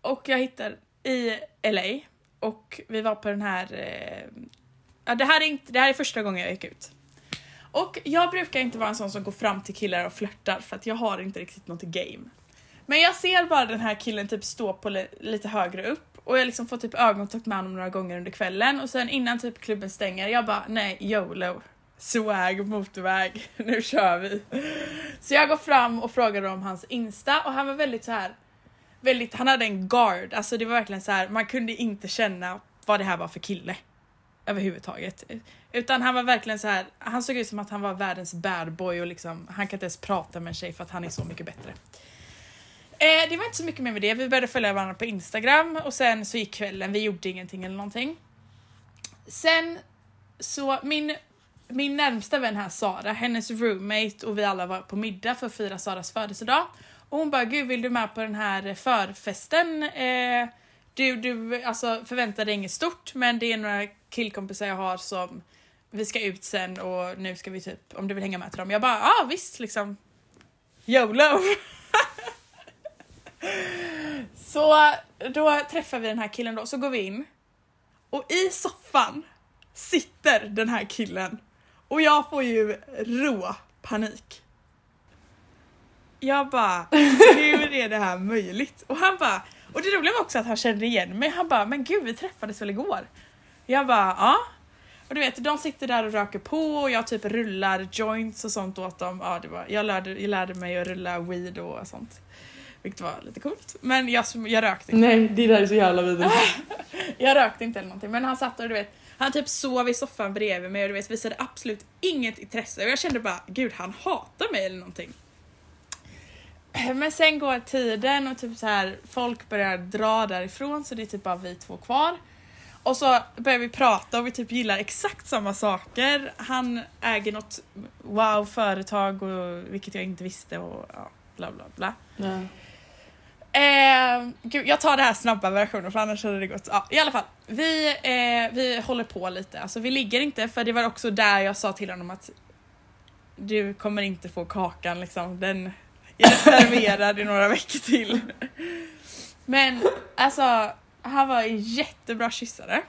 Och jag hittade i LA. Och vi var på den här... Eh, ja, det, här är inte, det här är första gången jag gick ut. Och jag brukar inte vara en sån som går fram till killar och flörtar för att jag har inte riktigt något game. Men jag ser bara den här killen typ stå på li- lite högre upp och jag liksom får typ ögonkontakt med honom några gånger under kvällen och sen innan typ klubben stänger, jag bara nej YOLO. Swag, motorväg, [laughs] nu kör vi. Så jag går fram och frågar om hans Insta och han var väldigt så här väldigt, han hade en guard, alltså det var verkligen så här man kunde inte känna vad det här var för kille. Överhuvudtaget. Utan han var verkligen så här. han såg ut som att han var världens bad boy och liksom, han kan inte ens prata med en tjej för att han är så mycket bättre. Eh, det var inte så mycket mer med det, vi började följa varandra på Instagram och sen så gick kvällen, vi gjorde ingenting eller någonting. Sen så min, min närmsta vän här Sara, hennes roommate och vi alla var på middag för att fira Saras födelsedag. Och hon bara, gud vill du med på den här förfesten? Eh, du, du alltså, förväntar dig inget stort men det är några killkompisar jag har som vi ska ut sen och nu ska vi typ, om du vill hänga med till dem. Jag bara, ja ah, visst liksom. YOLO! [laughs] så då träffar vi den här killen då, så går vi in. Och i soffan sitter den här killen. Och jag får ju rå panik. Jag bara, hur är det här möjligt? Och han bara, och det roliga var också att han kände igen mig. Han bara, men gud vi träffades väl igår? Jag bara, ja. Och du vet, de sitter där och röker på och jag typ rullar joints och sånt åt dem. Ja, det var, jag, lärde, jag lärde mig att rulla weed och sånt. Vilket var lite coolt. Men jag, jag rökte inte. Nej, det där är så jävla vidrigt. [laughs] jag rökte inte eller någonting. Men han satt och du vet, han typ sov i soffan bredvid mig och du vet, visade absolut inget intresse. Och jag kände bara, gud han hatar mig eller någonting. [clears throat] Men sen går tiden och typ så här, folk börjar dra därifrån så det är typ bara vi två kvar. Och så börjar vi prata och vi typ gillar exakt samma saker. Han äger något wow företag och, vilket jag inte visste och ja, bla bla bla. Ja. Eh, gud, jag tar det här snabba versionen för annars hade det gått. Ja, I alla fall, vi, eh, vi håller på lite. Alltså vi ligger inte för det var också där jag sa till honom att du kommer inte få kakan liksom. Den är reserverad i några veckor till. Men alltså, han var en jättebra kyssare.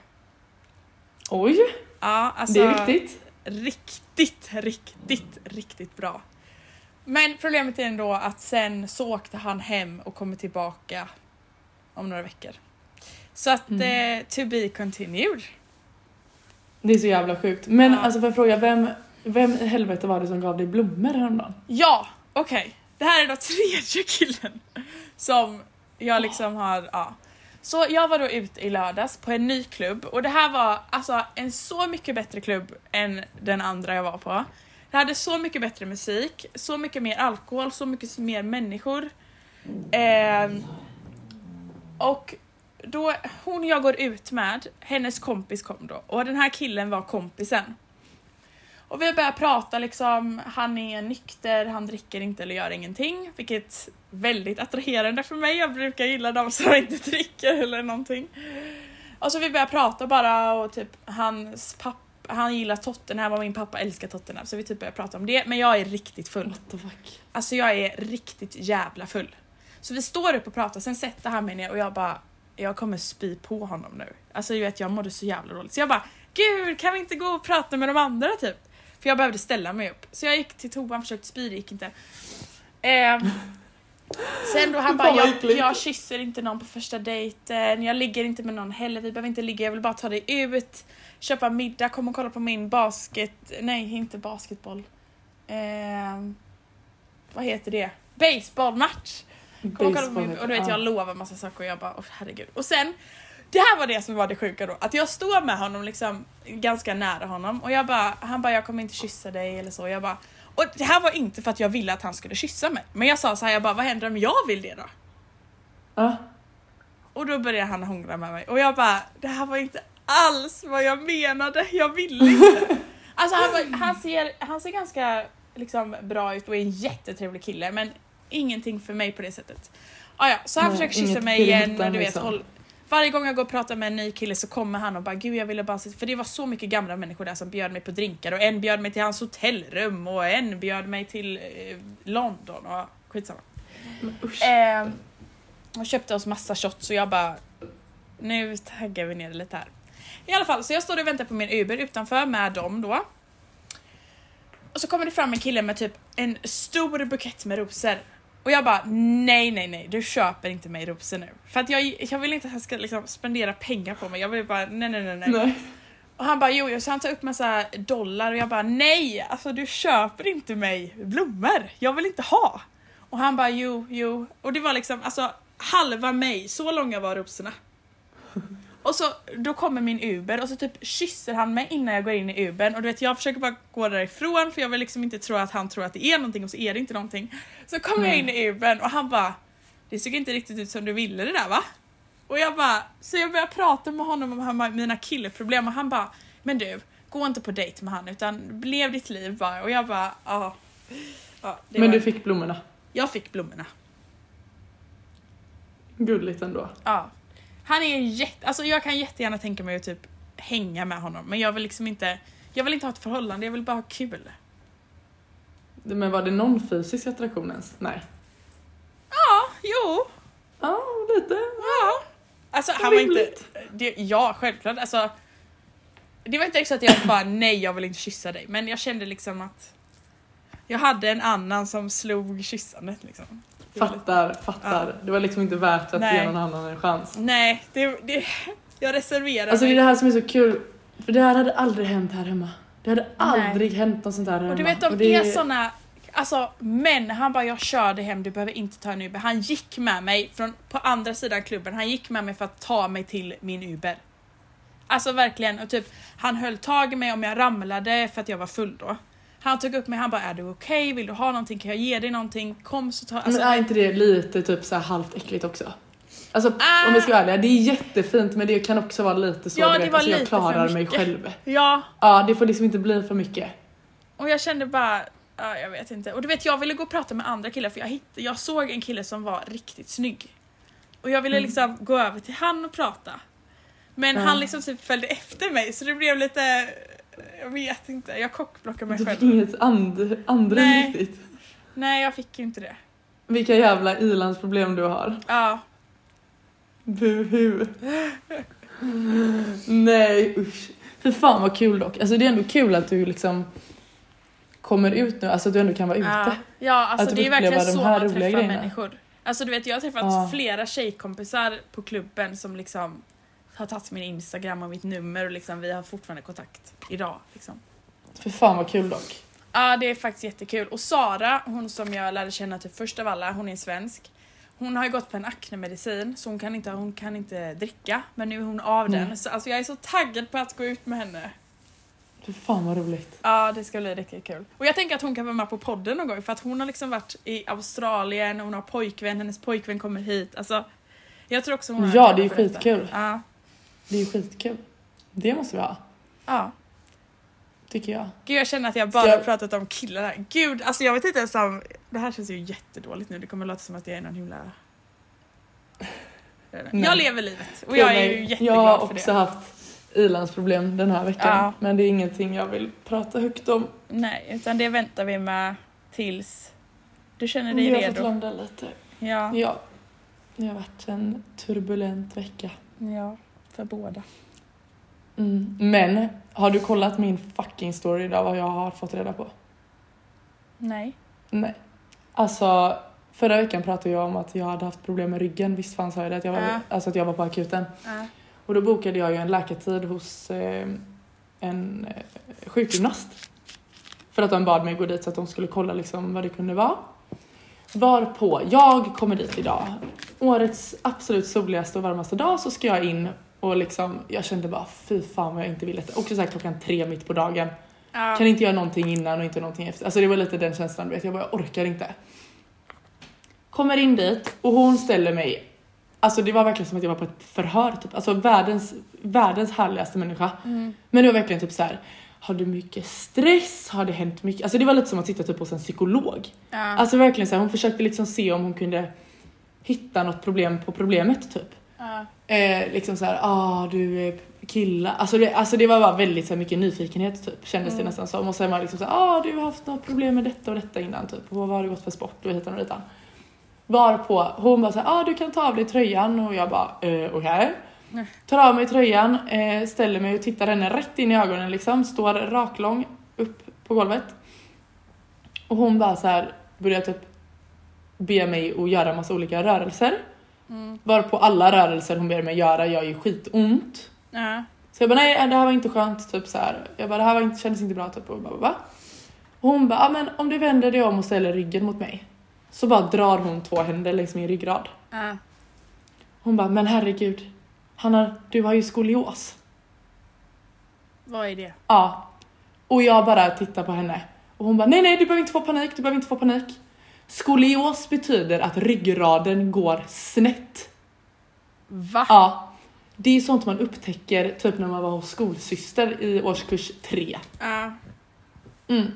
Oj! Ja, alltså, det är viktigt. Riktigt, riktigt, riktigt bra. Men problemet är ändå att sen så åkte han hem och kommer tillbaka om några veckor. Så att mm. eh, to be continued. Det är så jävla sjukt. Men ja. alltså får jag fråga, vem, vem i helvete var det som gav dig blommor häromdagen? Ja, okej. Okay. Det här är då [laughs] tredje killen som jag liksom har, ja. Så jag var då ute i lördags på en ny klubb och det här var alltså en så mycket bättre klubb än den andra jag var på. Det hade så mycket bättre musik, så mycket mer alkohol, så mycket mer människor. Eh, och då, hon jag går ut med, hennes kompis kom då och den här killen var kompisen. Och vi börjar prata liksom, han är nykter, han dricker inte eller gör ingenting, vilket är väldigt attraherande för mig. Jag brukar gilla de som [laughs] inte dricker eller någonting. Och så vi börjar prata bara och typ hans pappa han gillar Tottenham och min pappa älskar Tottenham så vi typ börjar prata om det men jag är riktigt full. What the fuck? Alltså jag är riktigt jävla full. Så vi står upp och pratar sen sätter han mig ner och jag bara jag kommer spy på honom nu. Alltså du vet jag mådde så jävla dåligt så jag bara gud kan vi inte gå och prata med de andra typ? För jag behövde ställa mig upp. Så jag gick till toan, försökte spy, det gick inte. Eh, sen då han bara, jag, jag kysser inte någon på första dejten, jag ligger inte med någon heller, vi behöver inte ligga, jag vill bara ta dig ut, köpa middag, kom och kolla på min basket, nej inte basketboll. Eh, vad heter det? Baseballmatch! Kom och kolla på min, och du vet jag lovar massa saker och jag bara, oh, herregud. Och sen det här var det som var det sjuka då, att jag står med honom liksom ganska nära honom och jag bara, han bara jag kommer inte kyssa dig eller så. Jag bara, och det här var inte för att jag ville att han skulle kyssa mig. Men jag sa så här, jag bara vad händer om jag vill det då? Ja. Uh. Och då började han hångla med mig och jag bara, det här var inte alls vad jag menade, jag ville inte. [laughs] alltså han, var, han, ser, han ser ganska liksom, bra ut och är en jättetrevlig kille men ingenting för mig på det sättet. Ah, ja, så han Nej, försöker kyssa mig igen du vet, liksom. håll, varje gång jag går och pratar med en ny kille så kommer han och bara gud jag ville bara se, för det var så mycket gamla människor där som bjöd mig på drinkar och en bjöd mig till hans hotellrum och en bjöd mig till eh, London och skitsamma. Eh, och köpte oss massa shots och jag bara nu taggar vi ner det lite här. I alla fall, så jag står och väntar på min Uber utanför med dem då. Och så kommer det fram en kille med typ en stor bukett med rosor och jag bara nej, nej, nej, du köper inte mig rosor nu. För att jag, jag vill inte att han ska liksom spendera pengar på mig. Jag vill bara nej, nej, nej. nej. nej. Och han bara jo, så han tar upp massa dollar och jag bara nej, alltså du köper inte mig blommor. Jag vill inte ha. Och han bara jo, jo. Och det var liksom alltså halva mig, så långa var rosorna. Och så då kommer min Uber och så typ kysser han mig innan jag går in i Ubern och du vet jag försöker bara gå därifrån för jag vill liksom inte tro att han tror att det är någonting och så är det inte någonting. Så kommer jag in i Ubern och han bara Det såg inte riktigt ut som du ville det där va? Och jag bara, så jag börjar prata med honom om mina killeproblem och han bara Men du, gå inte på dejt med han utan lev ditt liv bara och jag bara ja. ja Men du fick blommorna. Jag fick blommorna. Gulligt ändå. Ja. Han är jätte, alltså jag kan jättegärna tänka mig att typ hänga med honom men jag vill liksom inte, jag vill inte ha ett förhållande, jag vill bara ha kul. Men var det någon fysisk attraktion ens? Nej. Ja, jo, Ja, lite. ja. Alltså han var inte, det, ja självklart alltså. Det var inte så att jag bara nej jag vill inte kyssa dig men jag kände liksom att jag hade en annan som slog kyssandet liksom. Fattar, fattar. Det var liksom inte värt att Nej. ge någon annan en chans. Nej, det, det, jag reserverar Alltså det är mig. det här som är så kul. För det här hade aldrig hänt här hemma. Det hade aldrig hänt något sånt här här Och du hemma. vet de Och det är såna, alltså men han bara jag kör dig hem, du behöver inte ta en Uber. Han gick med mig från på andra sidan klubben, han gick med mig för att ta mig till min Uber. Alltså verkligen, och typ han höll tag i mig om jag ramlade för att jag var full då. Han tog upp mig, han bara är du okej? Vill du ha någonting? Kan jag ge dig någonting? Kom så ta... Alltså, men är inte det lite typ så här halvt äckligt också? Alltså Ah. om vi ska vara ärliga, det är jättefint men det kan också vara lite så Ja, du vet, alltså, jag klarar mig själv. ja, Ja, det får liksom inte bli för mycket. och jag kände bara Ja, jag vet inte. Och du vet jag ville gå och prata med andra killar för jag, hitt, jag såg en kille som var riktigt snygg. Och jag ville Mm. liksom gå över till han och prata. Men Ja. han liksom typ följde efter mig så det blev lite, jag vet inte, jag kockblockade mig Du fick själv. inget and, andra Nej. riktigt. Nej jag fick ju inte det. Vilka jävla ilandsproblem du har. Ja, Buhu. Nej usch. För fan vad kul dock. Alltså det är ändå kul att du liksom kommer ut nu, alltså att du ändå kan vara ute. ja, ja alltså Att det är verkligen så man träffar grejerna. människor. Alltså du vet jag har träffat Ja. flera tjejkompisar på klubben som liksom har tagit min instagram och mitt nummer och liksom vi har fortfarande kontakt idag. Liksom. För fan vad kul dock. Ja det är faktiskt jättekul. Och Sara, hon som jag lärde känna till först av alla, hon är svensk. Hon har ju gått på en aknemedicin så hon kan inte, hon kan inte dricka men nu är hon av Nej. den. Så alltså, jag är så taggad på att gå ut med henne. För fan vad roligt. Ja det ska bli riktigt kul. Och jag tänker att hon kan vara med på podden någon gång för att hon har liksom varit i Australien, hon har pojkvän, hennes pojkvän kommer hit. Alltså, jag tror också hon har Ja, det är skitkul. Ja. Det är ju skitkul. Det måste vi ha, ja. tycker jag. Gud jag känner att jag bara har jag- pratat om killar här. Gud, alltså jag vet inte ens om... Det här känns ju jättedåligt nu, det kommer låta som att jag är någon himla... Jag. Jag lever livet och jag är ju Jag jätteglad har för också det. haft ilandsproblem den här veckan. Ja. Men det är ingenting jag vill prata högt om. Nej, utan det väntar vi med tills du känner dig Vi har fått redo. landa lite. Ja, Ja. Det har varit en turbulent vecka. ja, för båda. Mm. Men har du kollat min fucking story idag vad jag har fått reda på? Nej. Nej. Alltså förra veckan pratade jag om att jag hade haft problem med ryggen. Visst fan sa jag det? Att jag var, Ja. alltså att jag var på akuten. Ja. Och då bokade jag ju en läkartid hos eh, en eh, sjukgymnast. För att de bad mig gå dit så att de skulle kolla liksom vad det kunde vara. Varpå jag kommer dit idag. Årets absolut soligaste och varmaste dag så ska jag in och liksom, jag kände bara fy fan vad jag inte ville. Också så här klockan tre mitt på dagen. Ja. Kan inte göra någonting innan och inte någonting efter. Alltså det var lite den känslan du vet, jag bara jag orkar inte. Kommer in dit och hon ställer mig, alltså det var verkligen som att jag var på ett förhör typ. Alltså världens, världens härligaste människa. Mm. Men det var verkligen typ så här. har du mycket stress? Har det hänt mycket? Alltså det var lite som att sitta typ hos en psykolog. Ja. Alltså verkligen så här, hon försökte liksom se om hon kunde hitta något problem på problemet typ. Ja. Eh, liksom såhär, ah du är killa. Alltså det, alltså det var bara väldigt så här, mycket nyfikenhet typ kändes det Mm. nästan som. Och sen var det liksom såhär, ah du har haft något problem med detta och detta innan typ. Och vad har du gått för sport och hitan och ditan. Varpå hon bara såhär, ah du kan ta av dig tröjan och jag bara, eh, okej. Nej. Tar av mig tröjan, eh, ställer mig och tittar henne rätt in i ögonen liksom. Står raklång upp på golvet. Och hon bara så här börjar typ be mig att göra massa olika rörelser. Mm. Varpå alla rörelser hon ber mig göra gör ju skitont. Ja. Så jag bara nej det här var inte skönt, typ så här. Jag bara det här var inte, kändes inte bra typ och bara, va? Och hon bara, "Ja, men om du vänder dig om och ställer ryggen mot mig. Så bara drar hon två händer längs min ryggrad. Ja. Hon bara, men herregud. Hanna, du har ju skolios. Vad är det? Ja. Och jag bara tittar på henne. Och hon bara, nej nej du behöver inte få panik, du behöver inte få panik. Skolios betyder att ryggraden går snett. Va? Ja. Det är sånt man upptäcker typ när man var hos skolsyster i årskurs 3. Ja. Mm.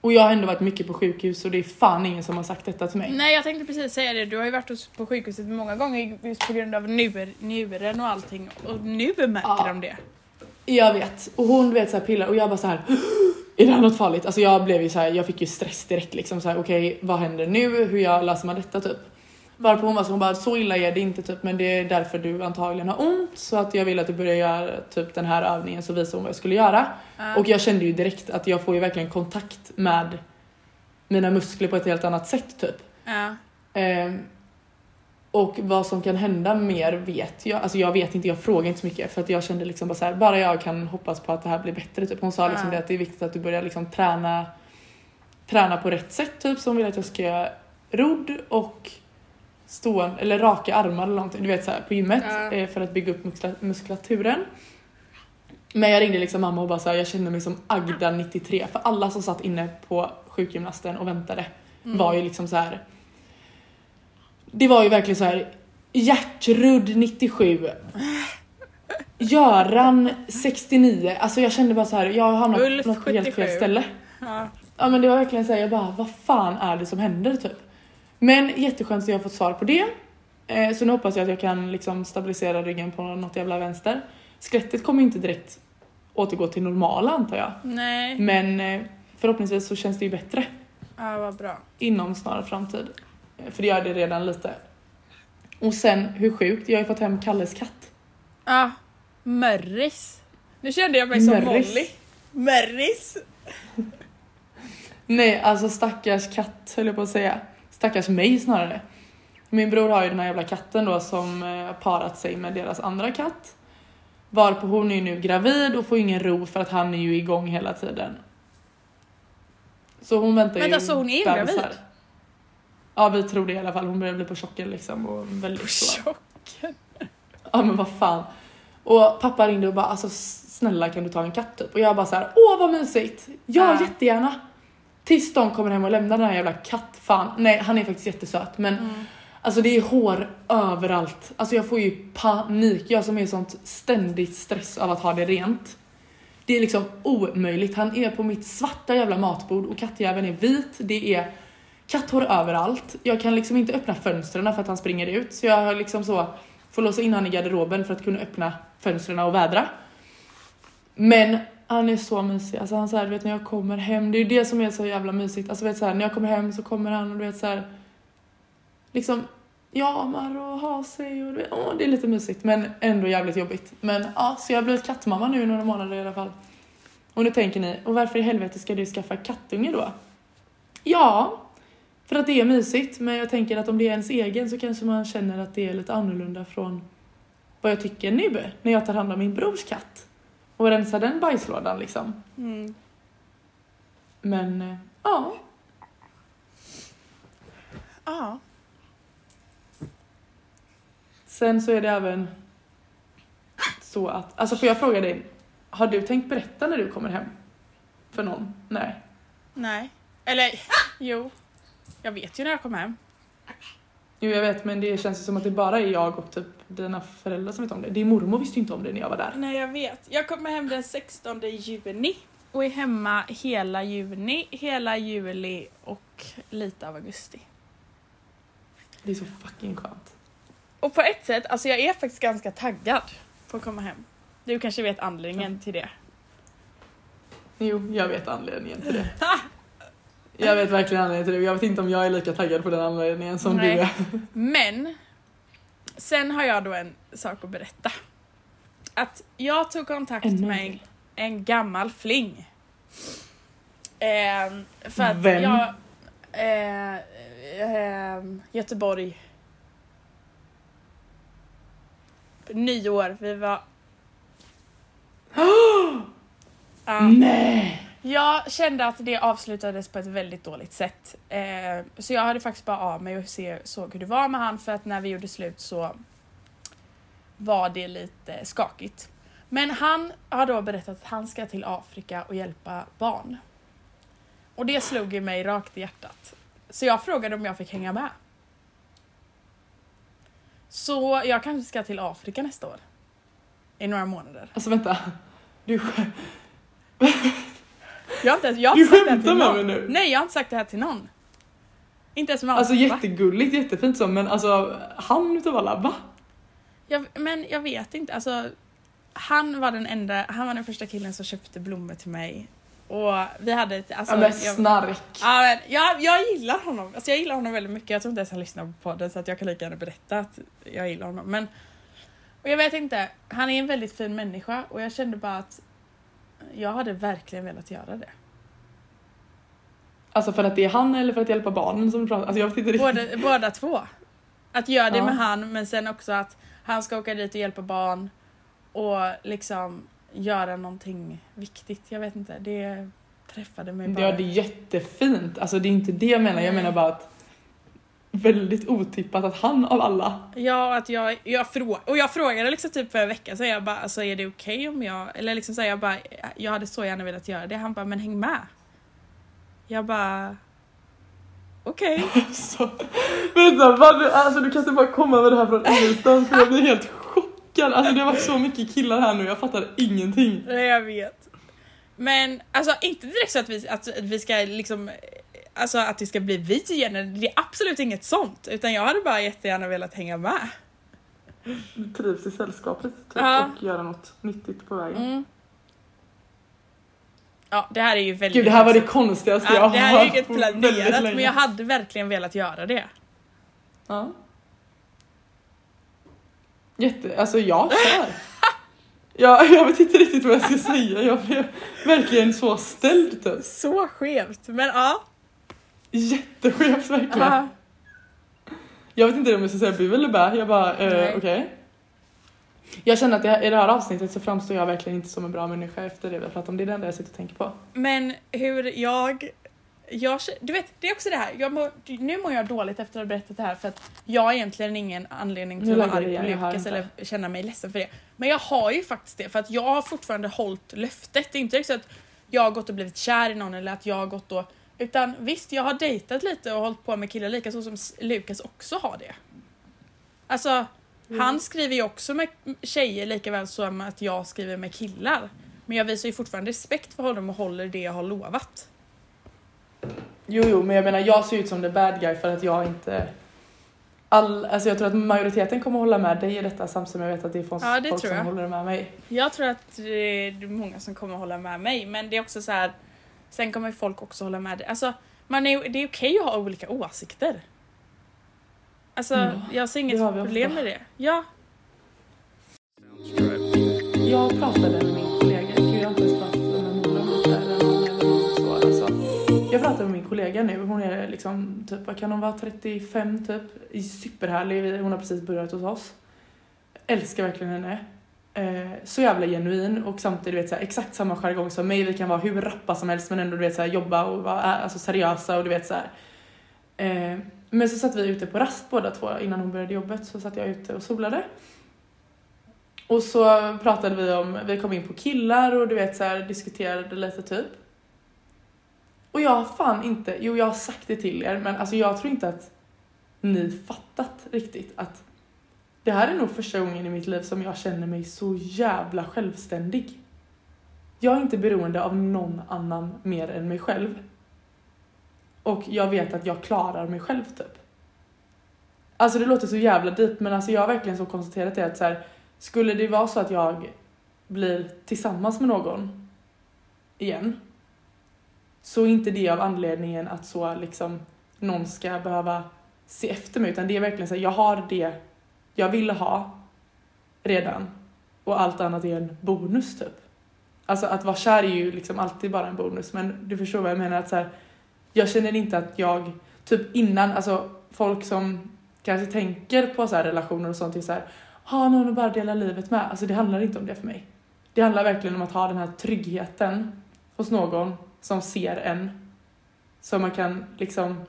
Och jag har ändå varit mycket på sjukhus och det är fan ingen som har sagt detta till mig. Nej jag tänkte precis säga det, du har ju varit på sjukhuset många gånger just på grund av njur, njuren och allting och nu märker Ja. de det. Jag vet. Och hon vet så här pillar och jag bara så här. [gasps] Är det här något farligt? Alltså jag blev ju så här, jag fick ju stress direkt liksom så här. okej vad händer nu? Hur jag löser man detta typ? Varpå hon var så, hon bara så illa är det inte typ men det är därför du antagligen har ont så att jag vill att du börjar göra typ den här övningen så visade hon vad jag skulle göra. Ja. Och jag kände ju direkt att jag får ju verkligen kontakt med mina muskler på ett helt annat sätt typ. Ja. Ehm, och vad som kan hända mer vet jag. Alltså jag vet inte, jag frågar inte så mycket för att jag kände liksom bara så här, bara jag kan hoppas på att det här blir bättre. Typ. Hon sa liksom Ja. det att det är viktigt att du börjar liksom träna, träna på rätt sätt typ. Så hon vill att jag ska göra rodd och stående, eller raka armar eller någonting, du vet så här, på gymmet eh, för att bygga upp muskla- muskulaturen. Men jag ringde liksom mamma och bara så här, jag kände mig som Agda 93 för alla som satt inne på sjukgymnasten och väntade Mm. var ju liksom så här. Det var ju verkligen så här. Hjärtrudd 97. Göran 69. Alltså jag kände bara så här. jag har hamnat Ulf, på något helt 77. fel ställe. Ja. Ja men det var verkligen så här, jag bara vad fan är det som händer typ. Men jätteskönt att jag har fått svar på det. Eh, så nu hoppas jag att jag kan liksom stabilisera ryggen på något jävla vänster. Skelettet kommer inte direkt återgå till normala antar jag. Nej. Men eh, förhoppningsvis så känns det ju bättre Ja vad bra. inom snar framtid. För det gör det redan lite. Och sen hur sjukt, jag har ju fått hem Kalles katt. Ja. Mörris. Nu kände jag mig som. Molly. Mörris. [laughs] Nej, alltså stackars katt höll jag på att säga. Stackars mig snarare. Min bror har ju den här jävla katten då som eh, parat sig med deras andra katt. Varpå hon är ju nu gravid och får ingen ro för att han är ju igång hela tiden. Så hon väntar Vänta, ju så hon är bebisar. gravid? Ja vi tror det i alla fall, hon börjar bli på chocken liksom och väldigt så. Chocken. Ja men vad fan. Och pappa ringde och bara alltså snälla kan du ta en katt typ? Och jag bara så här, åh vad mysigt. Ja Ja. jättegärna. Tills de kommer hem och lämnar den här jävla kattfan. Nej han är faktiskt jättesöt men Mm. alltså det är hår överallt. Alltså jag får ju panik. Jag som är sånt ständigt stress av att ha det rent. Det är liksom omöjligt. Han är på mitt svarta jävla matbord och kattjäveln är vit. Det är katthår överallt. Jag kan liksom inte öppna fönstren för att han springer ut. Så jag har liksom så får låsa in han i garderoben för att kunna öppna fönstren och vädra. Men han är så mysig. Alltså han så här, du vet när jag kommer hem, det är ju det som är så jävla mysigt. Alltså vet så här, när jag kommer hem så kommer han och du vet så här liksom jamar och har sig och vet, åh, det är lite mysigt men ändå jävligt jobbigt. Men ja, så jag har blivit kattmamma nu i några månader i alla fall. Och nu tänker ni, och varför i helvete ska du skaffa kattunge då? Ja, för att det är mysigt men jag tänker att om det är ens egen så kanske man känner att det är lite annorlunda från vad jag tycker nu när jag tar hand om min brors katt och rensar den bajslådan liksom. Mm. Men eh, ja, Ja. sen så är det även så att, alltså får jag fråga dig, har du tänkt berätta när du kommer hem? För någon? Nej. Nej. Eller jo. Jag vet ju när jag kom hem. Jo jag vet men det känns ju som att det bara är jag och typ dina föräldrar som vet om det. Din mormor visste ju inte om det när jag var där. Nej jag vet. Jag kommer hem den 16 juni och är hemma hela juni, hela juli och lite av augusti. Det är så fucking skönt. Och på ett sätt, alltså jag är faktiskt ganska taggad på att komma hem. Du kanske vet anledningen till det? Jo, jag vet anledningen till det. [laughs] Jag vet verkligen anledningen till det. Jag vet inte om jag är lika taggad på den anledningen som Nej. du är. Men sen har jag då en sak att berätta. Att jag tog kontakt Ännu med en, en gammal fling. Ehm, för att Vem? jag... Eh, ehm, Göteborg. Nyår, vi var... [gasps] Ja. Nej! Jag kände att det avslutades på ett väldigt dåligt sätt. Eh, så jag hade faktiskt bara av mig och se, såg hur det var med han för att när vi gjorde slut så var det lite skakigt. Men han har då berättat att han ska till Afrika och hjälpa barn. Och det slog ju mig rakt i hjärtat. Så jag frågade om jag fick hänga med. Så jag kanske ska till Afrika nästa år. I några månader. Alltså vänta. Du, [laughs] Jag har inte, jag har Du inte sagt det här skämtar till med någon. mig nu? Nej, jag har inte sagt det här till någon. Inte ens med alltså jättegulligt, jättefint så men alltså han utav alla, va? Jag, men jag vet inte, alltså han var den enda, han var den första killen som köpte blommor till mig. Och vi hade ett, alltså, ja men jag, snark. ja, men, jag, jag gillar honom, alltså jag gillar honom väldigt mycket. Jag tror inte ens han lyssnar på podden så att jag kan lika gärna berätta att jag gillar honom. Men, och jag vet inte, han är en väldigt fin människa och jag kände bara att jag hade verkligen velat göra det. Alltså för att det är han eller för att hjälpa barnen som pratar Alltså jag vet inte. Båda, båda två. Att göra det Ja. med han men sen också att han ska åka dit och hjälpa barn och liksom göra någonting viktigt. Jag vet inte, det träffade mig bara. Ja det är jättefint, alltså det är inte det jag menar, jag menar bara att väldigt otippat att han av alla Ja, att jag, jag frå och jag frågade liksom typ för en vecka sedan, jag bara alltså är det okej om jag, eller liksom så här, jag bara jag hade så gärna velat göra det. Han bara men häng med. Jag bara okej. [laughs] Så, vänta, vad, alltså du kan inte bara komma med det här från ingenstans för jag blir helt chockad. Alltså det varit så mycket killar här nu, jag fattar ingenting. Nej jag vet. Men alltså inte direkt så att vi, att vi ska liksom Alltså att det ska bli vi igen, det är absolut inget sånt. Utan jag hade bara jättegärna velat hänga med. Du trivs i sällskapet typ, Ja. och göra något nyttigt på vägen. Mm. Ja det här är ju väldigt... Gud det här var det konstigaste ja, jag Det har här är ju hört inget planerat men jag hade verkligen velat göra det. Ja. Jätte, alltså jag kör. [laughs] Ja, jag vet inte riktigt vad jag ska säga, jag blev verkligen så ställd typ. Så skevt men ja. Jätteskevt verkligen. ja. Jag vet inte om jag ska säga bu eller bä, jag bara eh, okej. Jag känner att det i det här avsnittet så framstår jag verkligen inte som en bra människa efter det vi har pratat om, det är det enda jag sitter och tänker på. Men hur jag... jag du vet, det är också det här. Jag mår, nu mår jag dåligt efter att ha berättat det här för att jag har egentligen ingen anledning till att vara arg på Lukas eller känna mig ledsen för det. Men jag har ju faktiskt det för att jag har fortfarande hållit löftet. Det är inte så att jag har gått och blivit kär i någon eller att jag har gått och... Utan visst, jag har dejtat lite och hållit på med killar lika så som Lukas också har det. Alltså, han skriver ju också med tjejer lika väl som att jag skriver med killar. Men jag visar ju fortfarande respekt för honom och håller det jag har lovat. Jo, jo, men jag menar jag ser ut som the bad guy för att jag inte All, alltså jag tror att majoriteten kommer hålla med dig i detta samtidigt som jag vet att det är folk, Ja, det folk som håller med mig. Jag tror att det är många som kommer hålla med mig, men det är också så här. Sen kommer folk också hålla med dig. Alltså, man är, det är okej att ha olika åsikter. Alltså, Ja, jag ser inget problem med det. Ja, Jag pratade med min kollega, gud jag har inte ens pratat med Nora om det här, eller någon så, alltså. Jag pratade med min kollega nu, hon är liksom typ, vad kan hon vara, 35 typ, superhärlig, hon har precis börjat hos oss. Älskar verkligen henne. Eh, så jävla genuin och samtidigt vet, så här, exakt samma jargong som mig, vi kan vara hur rappa som helst men ändå du vet, så här, jobba och vara eh, alltså, seriösa och du vet så här. Eh, men så satt vi ute på rast båda två innan hon började jobbet så satt jag ute och solade. Och så pratade vi om, vi kom in på killar och du vet så här, diskuterade lite typ. Och jag har fan inte, jo jag har sagt det till er men alltså jag tror inte att ni fattat riktigt att det här är nog första gången i mitt liv som jag känner mig så jävla självständig. Jag är inte beroende av någon annan mer än mig själv. Och jag vet att jag klarar mig själv typ. Alltså det låter så jävla deep men alltså jag har verkligen så konstaterat det att så här, skulle det vara så att jag blir tillsammans med någon igen så är inte det av anledningen att så liksom någon ska behöva se efter mig utan det är verkligen så här, jag har det jag vill ha redan och allt annat är en bonus typ. Alltså att vara kär är ju liksom alltid bara en bonus men du förstår vad jag menar att så här, jag känner inte att jag typ innan, alltså folk som kanske tänker på så här relationer och sånt är så här ha någon att bara dela livet med. Alltså det handlar inte om det för mig. Det handlar verkligen om att ha den här tryggheten hos någon som ser en. Så man kan liksom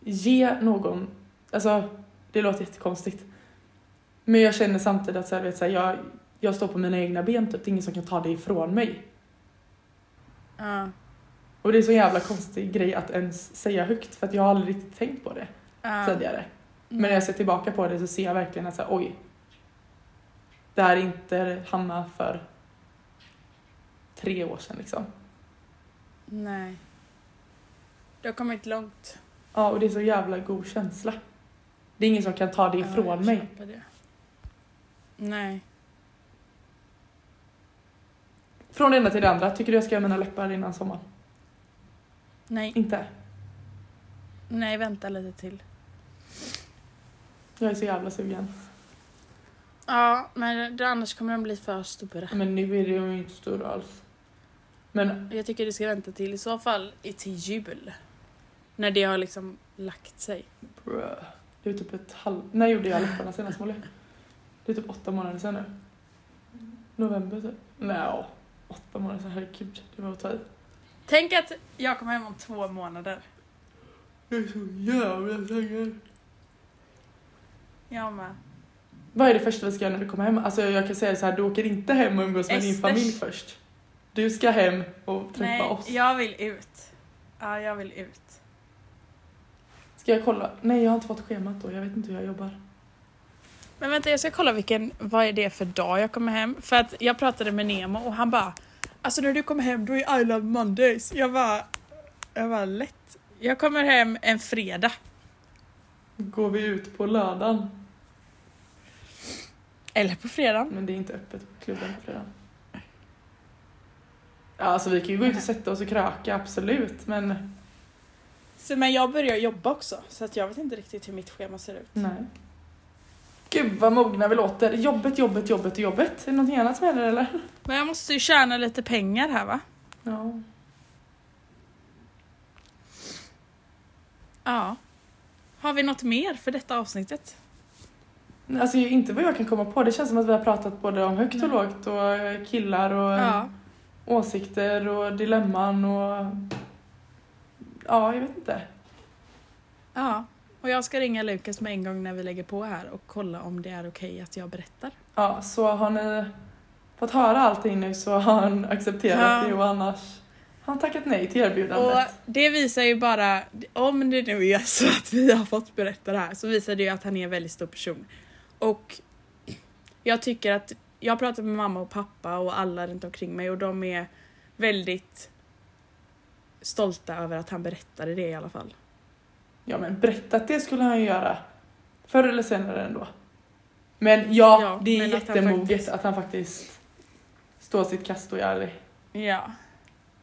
ge någon, alltså det låter jättekonstigt. Men jag känner samtidigt att så här, vet, så här, jag, jag står på mina egna ben typ. Det är ingen som kan ta det ifrån mig. Ja. Och det är så jävla konstig grej att ens säga högt för att jag har aldrig riktigt tänkt på det Ja. tidigare. Men när jag ser tillbaka på det så ser jag verkligen att så här, oj. Det här är inte Hanna för tre år sedan liksom. Nej. Du har kommit långt. Ja, och det är så jävla god känsla. Det är ingen som kan ta det Ja, ifrån jag mig. Det. Nej. Från det ena till det andra. Tycker du jag ska göra mina läppar innan sommaren? Nej. Inte? Nej, vänta lite till. Jag är så jävla sugen. Ja, men det, annars kommer de bli för stora. Men nu är det ju inte stor alls. Men Jag tycker du ska vänta till i så fall i till jul. När det har liksom lagt sig. bruh, det är typ ett halv... När gjorde jag läpparna senast Molly? Det är typ åtta månader sedan nu. November typ. Nej, åtta månader sedan. Herregud, det var att ta i. Tänk att jag kommer hem om två månader. Jag är så jävla taggad. Jag med. Vad är det första vi ska göra när vi kommer hem? Alltså jag kan säga så här, du åker inte hem och umgås med din Esters. familj först. Du ska hem och träffa Nej, oss. jag vill ut. Ja, jag vill ut. Ska jag kolla? Nej, jag har inte fått schemat då. Jag vet inte hur jag jobbar. Men vänta, jag ska kolla vilken, vad är det för dag jag kommer hem? För att jag pratade med Nemo och han bara Alltså när du kommer hem då är I love Mondays. Jag var jag var lätt. Jag kommer hem en fredag. Går vi ut på lördagen? Eller på fredagen. Men det är inte öppet på klubben på fredag. Ja, alltså vi kan ju gå ut och sätta oss och kröka, absolut. Men Så, men jag börjar jobba också så att jag vet inte riktigt hur mitt schema ser ut. nej. Gud vad mogna vi låter. Jobbet, jobbet, jobbet och jobbet. Är det någonting annat som händer eller? Men jag måste ju tjäna lite pengar här va? Ja. Ja. Har vi något mer för detta avsnittet? Alltså inte vad jag kan komma på. Det känns som att vi har pratat både om högt och lågt och killar och Ja. åsikter och dilemman och... Ja, jag vet inte. Ja. Och jag ska ringa Lukas med en gång när vi lägger på här och kolla om det är okej att jag berättar. Ja, så har ni fått höra allting nu så har han accepterat Ja. det och annars har han tackat nej till erbjudandet. Och det visar ju bara, om det nu är så att vi har fått berätta det här, så visar det ju att han är en väldigt stor person. Och jag tycker att, jag har pratat med mamma och pappa och alla runt omkring mig och de är väldigt stolta över att han berättade det i alla fall. Ja men berätta att det skulle han ju göra. Förr eller senare ändå. Men ja, Ja, det är men att jättemoget faktiskt- att han faktiskt står sitt kast och är ärlig. Ja.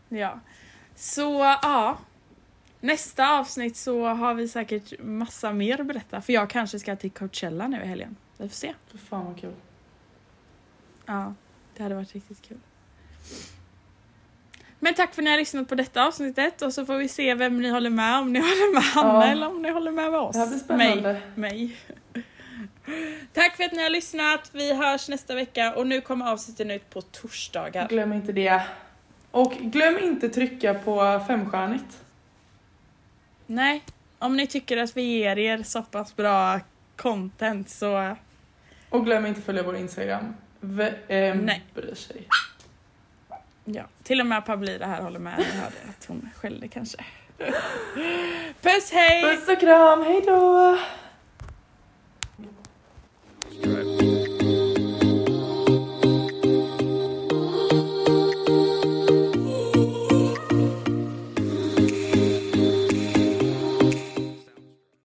Ja. Så ja. Nästa avsnitt så har vi säkert massa mer att berätta för jag kanske ska till Coachella nu i helgen. Vi får se. För fan vad kul. Ja, det hade varit riktigt kul. Men tack för att ni har lyssnat på detta avsnittet och så får vi se vem ni håller med, om ni håller med Hanna Ja. eller om ni håller med, oss. Det här blir spännande. Mig. Mig. Tack för att ni har lyssnat, vi hörs nästa vecka och nu kommer avsnittet ut på torsdagar. Glöm inte det. Och glöm inte trycka på femstjärnigt. Nej, om ni tycker att vi ger er så pass bra content så Och glöm inte följa vår Instagram. V- ehm, Nej. bryr sig. Ja, till och med Pablida här håller med. Jag hörde att hon skällde kanske. Puss hej! Puss och kram, hej då!